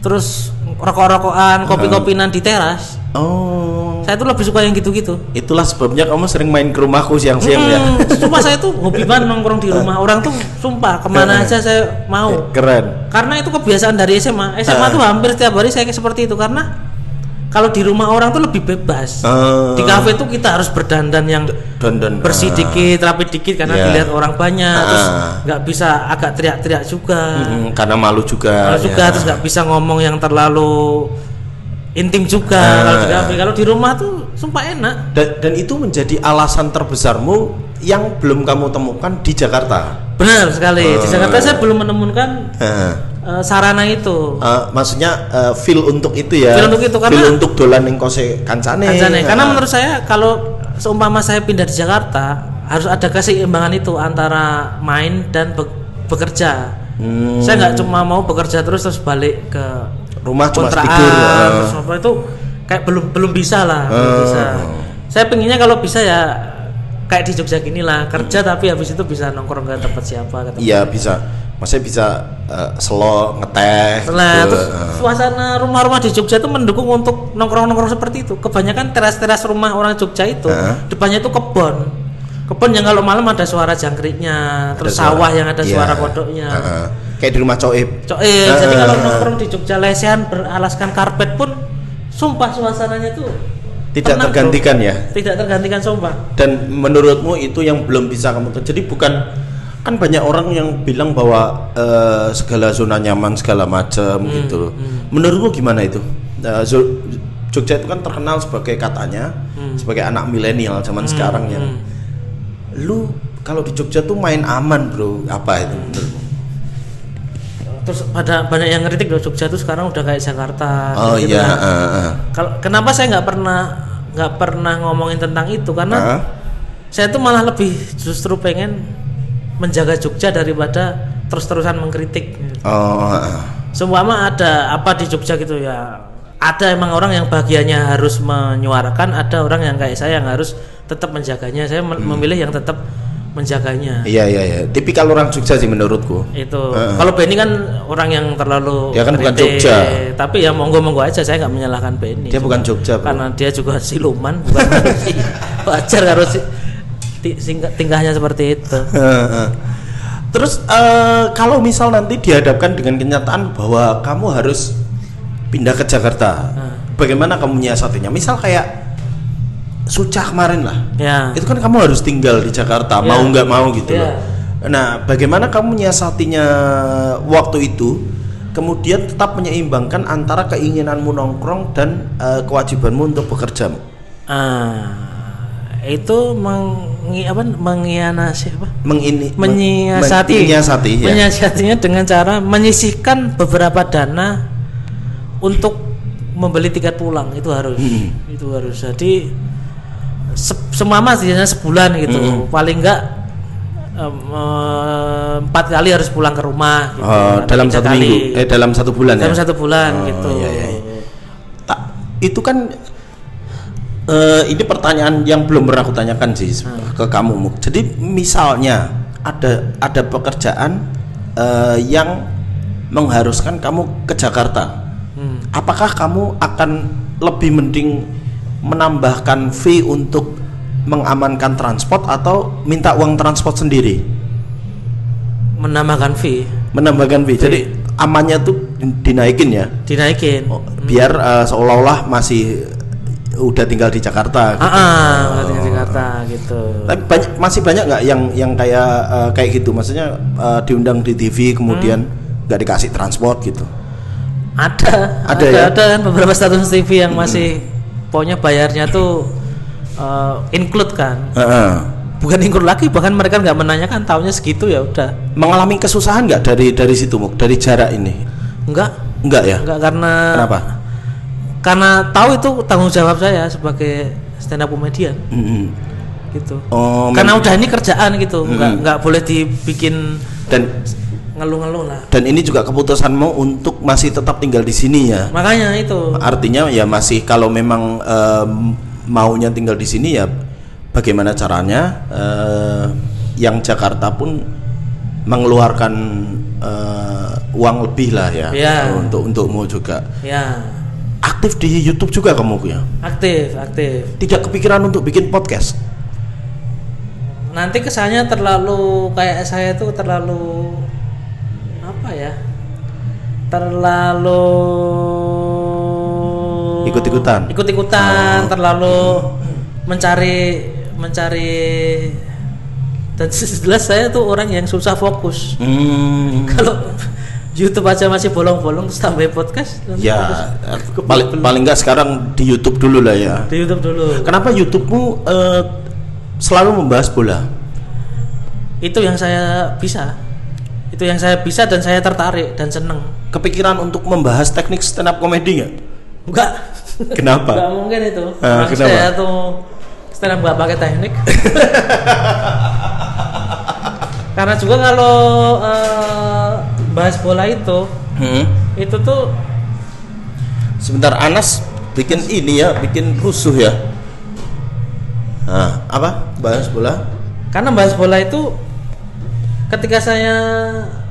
[SPEAKER 2] terus rokok-rokokan kopi-kopinan di teras.
[SPEAKER 1] Oh,
[SPEAKER 2] saya tuh lebih suka yang gitu-gitu.
[SPEAKER 1] Itulah sebabnya kamu sering main ke rumahku siang-siang ya.
[SPEAKER 2] Hmm, sumpah saya tuh hobi banget nongkrong di rumah. Orang tuh sumpah ke mana aja saya mau.
[SPEAKER 1] Keren.
[SPEAKER 2] karena itu kebiasaan dari SMA SMA tuh hampir setiap hari saya seperti itu karena kalau di rumah orang tuh lebih bebas
[SPEAKER 1] Ah.
[SPEAKER 2] di kafe tuh kita harus berdandan yang
[SPEAKER 1] Dan dan
[SPEAKER 2] bersih dikit rapi dikit karena
[SPEAKER 1] Iya.
[SPEAKER 2] dilihat orang banyak terus
[SPEAKER 1] Ah.
[SPEAKER 2] nggak bisa agak teriak-teriak juga
[SPEAKER 1] Mm, karena malu juga.
[SPEAKER 2] kalau juga
[SPEAKER 1] ya.
[SPEAKER 2] terus nggak bisa ngomong yang terlalu intim juga
[SPEAKER 1] Ah.
[SPEAKER 2] kalau di kafe kalau di rumah tuh sumpah enak
[SPEAKER 1] Dan, dan itu menjadi alasan terbesarmu yang belum kamu temukan di Jakarta.
[SPEAKER 2] benar sekali di
[SPEAKER 1] Ah.
[SPEAKER 2] Jakarta saya belum menemukan
[SPEAKER 1] Heeh.
[SPEAKER 2] Eh, sarana itu
[SPEAKER 1] Eh, maksudnya eh, feel untuk itu ya.
[SPEAKER 2] Feel untuk itu, karena-
[SPEAKER 1] Feel untuk dolan ning kose kancane.
[SPEAKER 2] Kancane. Karena menurut saya kalau seumpama saya pindah di Jakarta harus ada keseimbangan itu antara main dan be- bekerja.
[SPEAKER 1] Hmm.
[SPEAKER 2] Saya nggak cuma mau bekerja terus terus balik ke
[SPEAKER 1] rumah cuma
[SPEAKER 2] kontrakan
[SPEAKER 1] tidur.
[SPEAKER 2] terus apa itu kayak belum belum bisa lah, belum
[SPEAKER 1] Oh.
[SPEAKER 2] bisa. Saya pengennya kalau bisa ya kayak di Jogja gini lah kerja tapi habis itu bisa nongkrong ke tempat siapa ke tempat
[SPEAKER 1] Iya bisa. Maksudnya bisa eh, selo ngeteh.
[SPEAKER 2] Setelah
[SPEAKER 1] gitu.
[SPEAKER 2] terus
[SPEAKER 1] Eh.
[SPEAKER 2] suasana rumah-rumah di Jogja itu mendukung untuk nongkrong-nongkrong seperti itu. Kebanyakan teras-teras rumah orang Jogja itu
[SPEAKER 1] Heeh.
[SPEAKER 2] depannya itu kebon. Kebon yang kalau malam ada suara jangkriknya, terus
[SPEAKER 1] Ada suara-
[SPEAKER 2] sawah yang ada
[SPEAKER 1] iya.
[SPEAKER 2] suara kodoknya.
[SPEAKER 1] Heeh. Kayak di rumah Coib.
[SPEAKER 2] Cok, eh, jadi kalau nongkrong di Jogja lesehan beralaskan karpet pun sumpah suasananya tuh
[SPEAKER 1] Tidak
[SPEAKER 2] tenang, bro.
[SPEAKER 1] tergantikan ya.
[SPEAKER 2] Tidak tergantikan sumpah.
[SPEAKER 1] Dan menurutmu itu yang belum bisa kamu jadi bukan kan banyak orang yang bilang bahwa eh, segala zona nyaman segala macam
[SPEAKER 2] Hmm,
[SPEAKER 1] gitu loh. Menurutmu gimana itu? Zo- Jogja itu kan terkenal sebagai katanya
[SPEAKER 2] Hmm.
[SPEAKER 1] sebagai anak milenial zaman sekarang yang lu kalau di Jogja tuh main aman bro apa itu menurutmu?
[SPEAKER 2] Terus ada banyak yang ngeritik loh Jogja tuh sekarang udah kayak Jakarta.
[SPEAKER 1] Oh
[SPEAKER 2] gitu
[SPEAKER 1] iya,
[SPEAKER 2] kan.
[SPEAKER 1] eh, eh.
[SPEAKER 2] Kalau kenapa saya nggak pernah nggak pernah ngomongin tentang itu karena
[SPEAKER 1] Hah?
[SPEAKER 2] saya tuh malah lebih justru pengen menjaga Jogja daripada terus-terusan mengkritik.
[SPEAKER 1] Oh, eh.
[SPEAKER 2] Seumpama ada apa di Jogja gitu ya. Ada emang orang yang bagiannya harus menyuarakan, ada orang yang kayak saya yang harus tetap menjaganya. Saya
[SPEAKER 1] Hmm.
[SPEAKER 2] mem- memilih yang tetap menjaganya.
[SPEAKER 1] Iya iya iya. Tipikal orang Jogja sih menurutku.
[SPEAKER 2] Itu.
[SPEAKER 1] Heeh.
[SPEAKER 2] Kalau Benny kan orang yang terlalu
[SPEAKER 1] Dia kan bukan. Jogja.
[SPEAKER 2] Tapi ya monggo-monggo aja saya nggak menyalahkan Benny.
[SPEAKER 1] Dia bukan Jogja, bro.
[SPEAKER 2] karena dia juga siluman bukan manusia. [laughs] wajar harus tingkahnya seperti itu [laughs]
[SPEAKER 1] Terus eh, kalau misal nanti dihadapkan dengan kenyataan bahwa kamu harus pindah ke Jakarta, bagaimana kamu menyiasatinya? Misal kayak Suca kemarin lah,
[SPEAKER 2] ya
[SPEAKER 1] itu kan kamu harus tinggal di Jakarta,
[SPEAKER 2] Ya.
[SPEAKER 1] mau nggak mau gitu
[SPEAKER 2] Ya.
[SPEAKER 1] loh. Nah, bagaimana kamu menyiasatinya waktu itu? Kemudian tetap menyeimbangkan antara keinginanmu nongkrong dan eh, kewajibanmu untuk bekerja.
[SPEAKER 2] ah itu mengi, apa mengianasi apa
[SPEAKER 1] Mengini,
[SPEAKER 2] menyiasati
[SPEAKER 1] men- menyiasati, ya.
[SPEAKER 2] menyiasatinya dengan cara menyisihkan beberapa dana untuk membeli tiket pulang itu harus
[SPEAKER 1] Hmm.
[SPEAKER 2] itu harus jadi se- semua mas biasanya sebulan gitu
[SPEAKER 1] Hmm.
[SPEAKER 2] paling enggak em, empat kali harus pulang ke rumah gitu.
[SPEAKER 1] Oh, dalam satu
[SPEAKER 2] kali.
[SPEAKER 1] minggu, eh dalam satu bulan
[SPEAKER 2] dalam
[SPEAKER 1] ya.
[SPEAKER 2] satu bulan
[SPEAKER 1] Oh,
[SPEAKER 2] gitu
[SPEAKER 1] iya, iya, iya. Tak, itu kan eh, ini pertanyaan yang belum pernah aku tanyakan sih
[SPEAKER 2] Hmm.
[SPEAKER 1] ke kamu. Muk. Jadi misalnya ada ada pekerjaan eh, yang mengharuskan kamu ke Jakarta,
[SPEAKER 2] Hmm.
[SPEAKER 1] apakah kamu akan lebih mending menambahkan fee untuk mengamankan transport atau minta uang transport sendiri?
[SPEAKER 2] menambahkan fee
[SPEAKER 1] Menambahkan fee. Jadi amannya tuh dinaikin ya.
[SPEAKER 2] dinaikin
[SPEAKER 1] Oh, biar eh, seolah-olah masih udah tinggal di Jakarta gitu.
[SPEAKER 2] ah, ah berarti di Jakarta gitu
[SPEAKER 1] Tapi banyak masih banyak nggak yang yang kayak eh, kayak gitu, maksudnya eh, diundang di TV kemudian nggak dikasih transport gitu
[SPEAKER 2] Ada,
[SPEAKER 1] Ada
[SPEAKER 2] ada,
[SPEAKER 1] ya?
[SPEAKER 2] ada kan beberapa stasiun TV yang masih pokoknya bayarnya tuh eh, include kan.
[SPEAKER 1] Heeh.
[SPEAKER 2] Bukan include lagi, bahkan mereka nggak menanyakan tahunnya segitu ya udah.
[SPEAKER 1] mengalami kesusahan nggak dari dari situ Muk? dari jarak ini
[SPEAKER 2] Enggak,
[SPEAKER 1] enggak ya
[SPEAKER 2] enggak karena
[SPEAKER 1] kenapa
[SPEAKER 2] karena tahu itu tanggung jawab saya sebagai stand up comedian
[SPEAKER 1] Mm-mm.
[SPEAKER 2] gitu.
[SPEAKER 1] oh
[SPEAKER 2] karena udah ini kerjaan gitu, nggak
[SPEAKER 1] Mm-mm.
[SPEAKER 2] nggak boleh dibikin
[SPEAKER 1] dan
[SPEAKER 2] ngeluh-ngeluh lah.
[SPEAKER 1] dan ini juga keputusanmu untuk masih tetap tinggal di sini ya
[SPEAKER 2] Makanya itu
[SPEAKER 1] artinya ya masih kalau memang em, maunya tinggal di sini ya bagaimana caranya eh, yang Jakarta pun mengeluarkan eh, uang lebih lah ya
[SPEAKER 2] Ya.
[SPEAKER 1] untuk untukmu juga
[SPEAKER 2] ya
[SPEAKER 1] aktif di YouTube juga kamu ya
[SPEAKER 2] aktif aktif.
[SPEAKER 1] tidak kepikiran untuk bikin podcast
[SPEAKER 2] Nanti kesannya terlalu kayak saya tuh terlalu apa ya? Terlalu
[SPEAKER 1] Ikut-ikutan?
[SPEAKER 2] Ikut-ikutan,
[SPEAKER 1] Oh.
[SPEAKER 2] terlalu mencari mencari dan [laughs] jelas saya tuh orang yang susah fokus.
[SPEAKER 1] Hmm,
[SPEAKER 2] Kalau YouTube aja masih bolong-bolong terus tambah podcast
[SPEAKER 1] ya paling paling nggak sekarang di YouTube dulu lah ya
[SPEAKER 2] di YouTube dulu.
[SPEAKER 1] kenapa YouTubemu eh, selalu membahas bola
[SPEAKER 2] Itu yang saya bisa. Itu yang saya bisa dan saya tertarik dan seneng.
[SPEAKER 1] kepikiran untuk membahas teknik stand up comedy nggak
[SPEAKER 2] Enggak.
[SPEAKER 1] Kenapa?
[SPEAKER 2] Enggak mungkin itu. Orang
[SPEAKER 1] kenapa?
[SPEAKER 2] Saya tuh stand up nggak pakai teknik. [laughs] Karena juga kalau eh, bahas bola itu,
[SPEAKER 1] Hmm.
[SPEAKER 2] itu tuh
[SPEAKER 1] Sebentar Anas bikin ini ya, bikin rusuh ya. Nah, apa? Bahas bola?
[SPEAKER 2] karena bahas bola itu ketika saya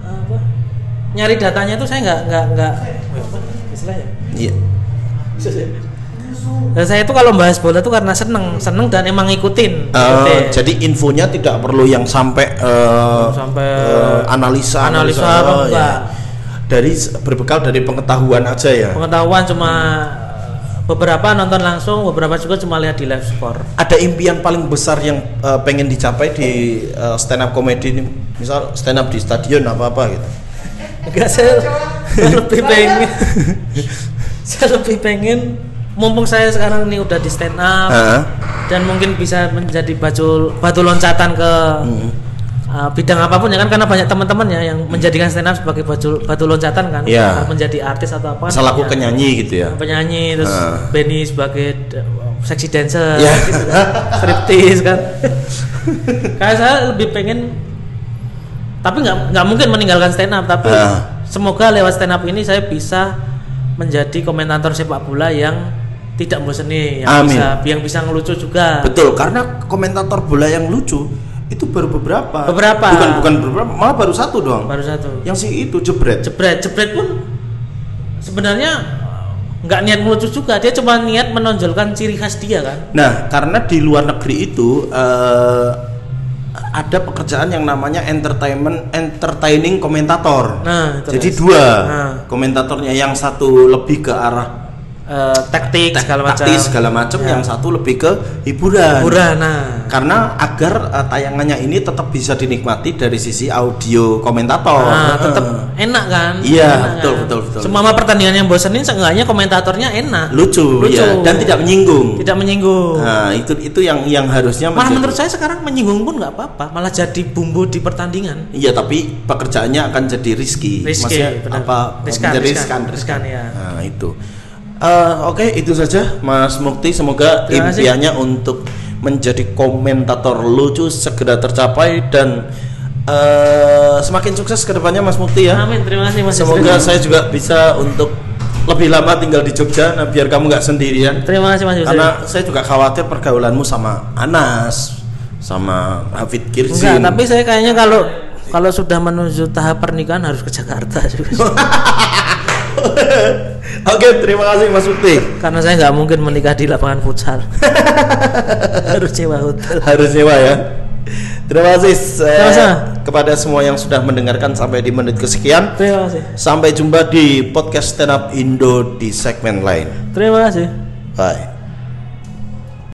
[SPEAKER 2] apa, nyari datanya itu saya nggak nggak nggak istilahnya
[SPEAKER 1] Iya.
[SPEAKER 2] Dan saya itu kalau bahas bola itu karena seneng seneng dan emang ngikutin, Ngikutin.
[SPEAKER 1] jadi infonya tidak perlu yang sampai eh,
[SPEAKER 2] Sampai
[SPEAKER 1] eh, analisa
[SPEAKER 2] analisa apa,
[SPEAKER 1] oh,
[SPEAKER 2] enggak.
[SPEAKER 1] ya. Dari berbekal dari pengetahuan aja ya.
[SPEAKER 2] pengetahuan cuma beberapa nonton langsung beberapa juga cuma lihat di live score
[SPEAKER 1] Ada impian paling besar yang eh, pengen dicapai di stand up comedy ini, misal stand up di stadion apa apa gitu.
[SPEAKER 2] enggak saya, [laughs] [laughs] saya lebih pengen saya lebih pengen mumpung saya sekarang ini udah di stand up
[SPEAKER 1] Heeh.
[SPEAKER 2] dan mungkin bisa menjadi batu batu loncatan ke
[SPEAKER 1] Hmm.
[SPEAKER 2] uh, bidang apa pun ya kan karena banyak teman-teman ya yang menjadikan stand up sebagai batu batu loncatan kan
[SPEAKER 1] Iya.
[SPEAKER 2] Entah menjadi artis atau apa kan
[SPEAKER 1] Misal aku
[SPEAKER 2] banyak.
[SPEAKER 1] penyanyi gitu ya.
[SPEAKER 2] penyanyi terus
[SPEAKER 1] Ah.
[SPEAKER 2] Benny sebagai d- sexy dancer
[SPEAKER 1] Ya.
[SPEAKER 2] gitu kan. [laughs] striptease kan kayak saya lebih pengen tapi nggak nggak mungkin meninggalkan stand up tapi
[SPEAKER 1] Ah.
[SPEAKER 2] semoga lewat stand up ini saya bisa menjadi komentator sepak bola yang tidak bosenin yang
[SPEAKER 1] Amin.
[SPEAKER 2] bisa yang bisa ngelucu juga
[SPEAKER 1] Betul, karena komentator bola yang lucu itu baru beberapa.
[SPEAKER 2] Beberapa.
[SPEAKER 1] Bukan bukan beberapa, malah baru satu doang.
[SPEAKER 2] baru satu
[SPEAKER 1] Yang si itu jebret.
[SPEAKER 2] jebret jebret pun sebenarnya nggak niat ngelucu juga dia cuma niat menonjolkan ciri khas dia kan
[SPEAKER 1] Nah, karena di luar negeri itu eh, ada pekerjaan yang namanya entertainment entertaining komentator.
[SPEAKER 2] nah
[SPEAKER 1] Jadi dua
[SPEAKER 2] Nah.
[SPEAKER 1] komentatornya yang satu lebih ke arah
[SPEAKER 2] Eh, taktik segala macam
[SPEAKER 1] taktis segala macam,
[SPEAKER 2] Ya.
[SPEAKER 1] yang satu lebih ke hiburan.
[SPEAKER 2] hiburan nah
[SPEAKER 1] Karena agar eh, tayangannya ini tetap bisa dinikmati dari sisi audio komentator.
[SPEAKER 2] Nah,
[SPEAKER 1] Heeh.
[SPEAKER 2] tetap enak kan?
[SPEAKER 1] Iya,
[SPEAKER 2] Enak
[SPEAKER 1] betul,
[SPEAKER 2] kan?
[SPEAKER 1] betul, betul.
[SPEAKER 2] Semua pertandingan yang bosenin seenggaknya komentatornya enak.
[SPEAKER 1] lucu,
[SPEAKER 2] Lucu.
[SPEAKER 1] ya dan tidak menyinggung.
[SPEAKER 2] Tidak menyinggung.
[SPEAKER 1] Nah, itu itu yang yang harusnya
[SPEAKER 2] Malah menurut saya sekarang menyinggung pun nggak apa-apa, malah jadi bumbu di pertandingan.
[SPEAKER 1] Iya, tapi pekerjaannya akan jadi risky.
[SPEAKER 2] Risky,
[SPEAKER 1] Maksudnya
[SPEAKER 2] benar.
[SPEAKER 1] apa?
[SPEAKER 2] Riskan,
[SPEAKER 1] menjadi
[SPEAKER 2] riskan,
[SPEAKER 1] riskan,
[SPEAKER 2] riskan, ya.
[SPEAKER 1] Nah, itu. Eh, Oke, itu saja Mas Mukti. Semoga
[SPEAKER 2] Terima kasih.
[SPEAKER 1] impiannya untuk menjadi komentator lucu segera tercapai dan eh, semakin sukses ke depannya Mas Mukti ya.
[SPEAKER 2] Amin, terima kasih Mas.
[SPEAKER 1] Semoga saya juga bisa untuk lebih lama tinggal di Jogja, nah biar kamu nggak sendirian.
[SPEAKER 2] Terima kasih Mas Yusril.
[SPEAKER 1] Karena saya juga khawatir pergaulanmu sama Anas, sama Hafid Kirzin.
[SPEAKER 2] Enggak, tapi saya kayaknya kalau kalau sudah menuju tahap pernikahan harus ke Jakarta juga. [laughs] [laughs]
[SPEAKER 1] Oke, terima kasih Mas Mukti.
[SPEAKER 2] Karena saya nggak mungkin menikah di lapangan futsal. [laughs] harus sewa hotel.
[SPEAKER 1] Harus sewa ya. Terima kasih eh, kepada semua yang sudah mendengarkan sampai di menit kesekian.
[SPEAKER 2] Terima kasih.
[SPEAKER 1] Sampai jumpa di podcast Stand Up Indo di segmen lain.
[SPEAKER 2] Terima kasih.
[SPEAKER 1] Bye.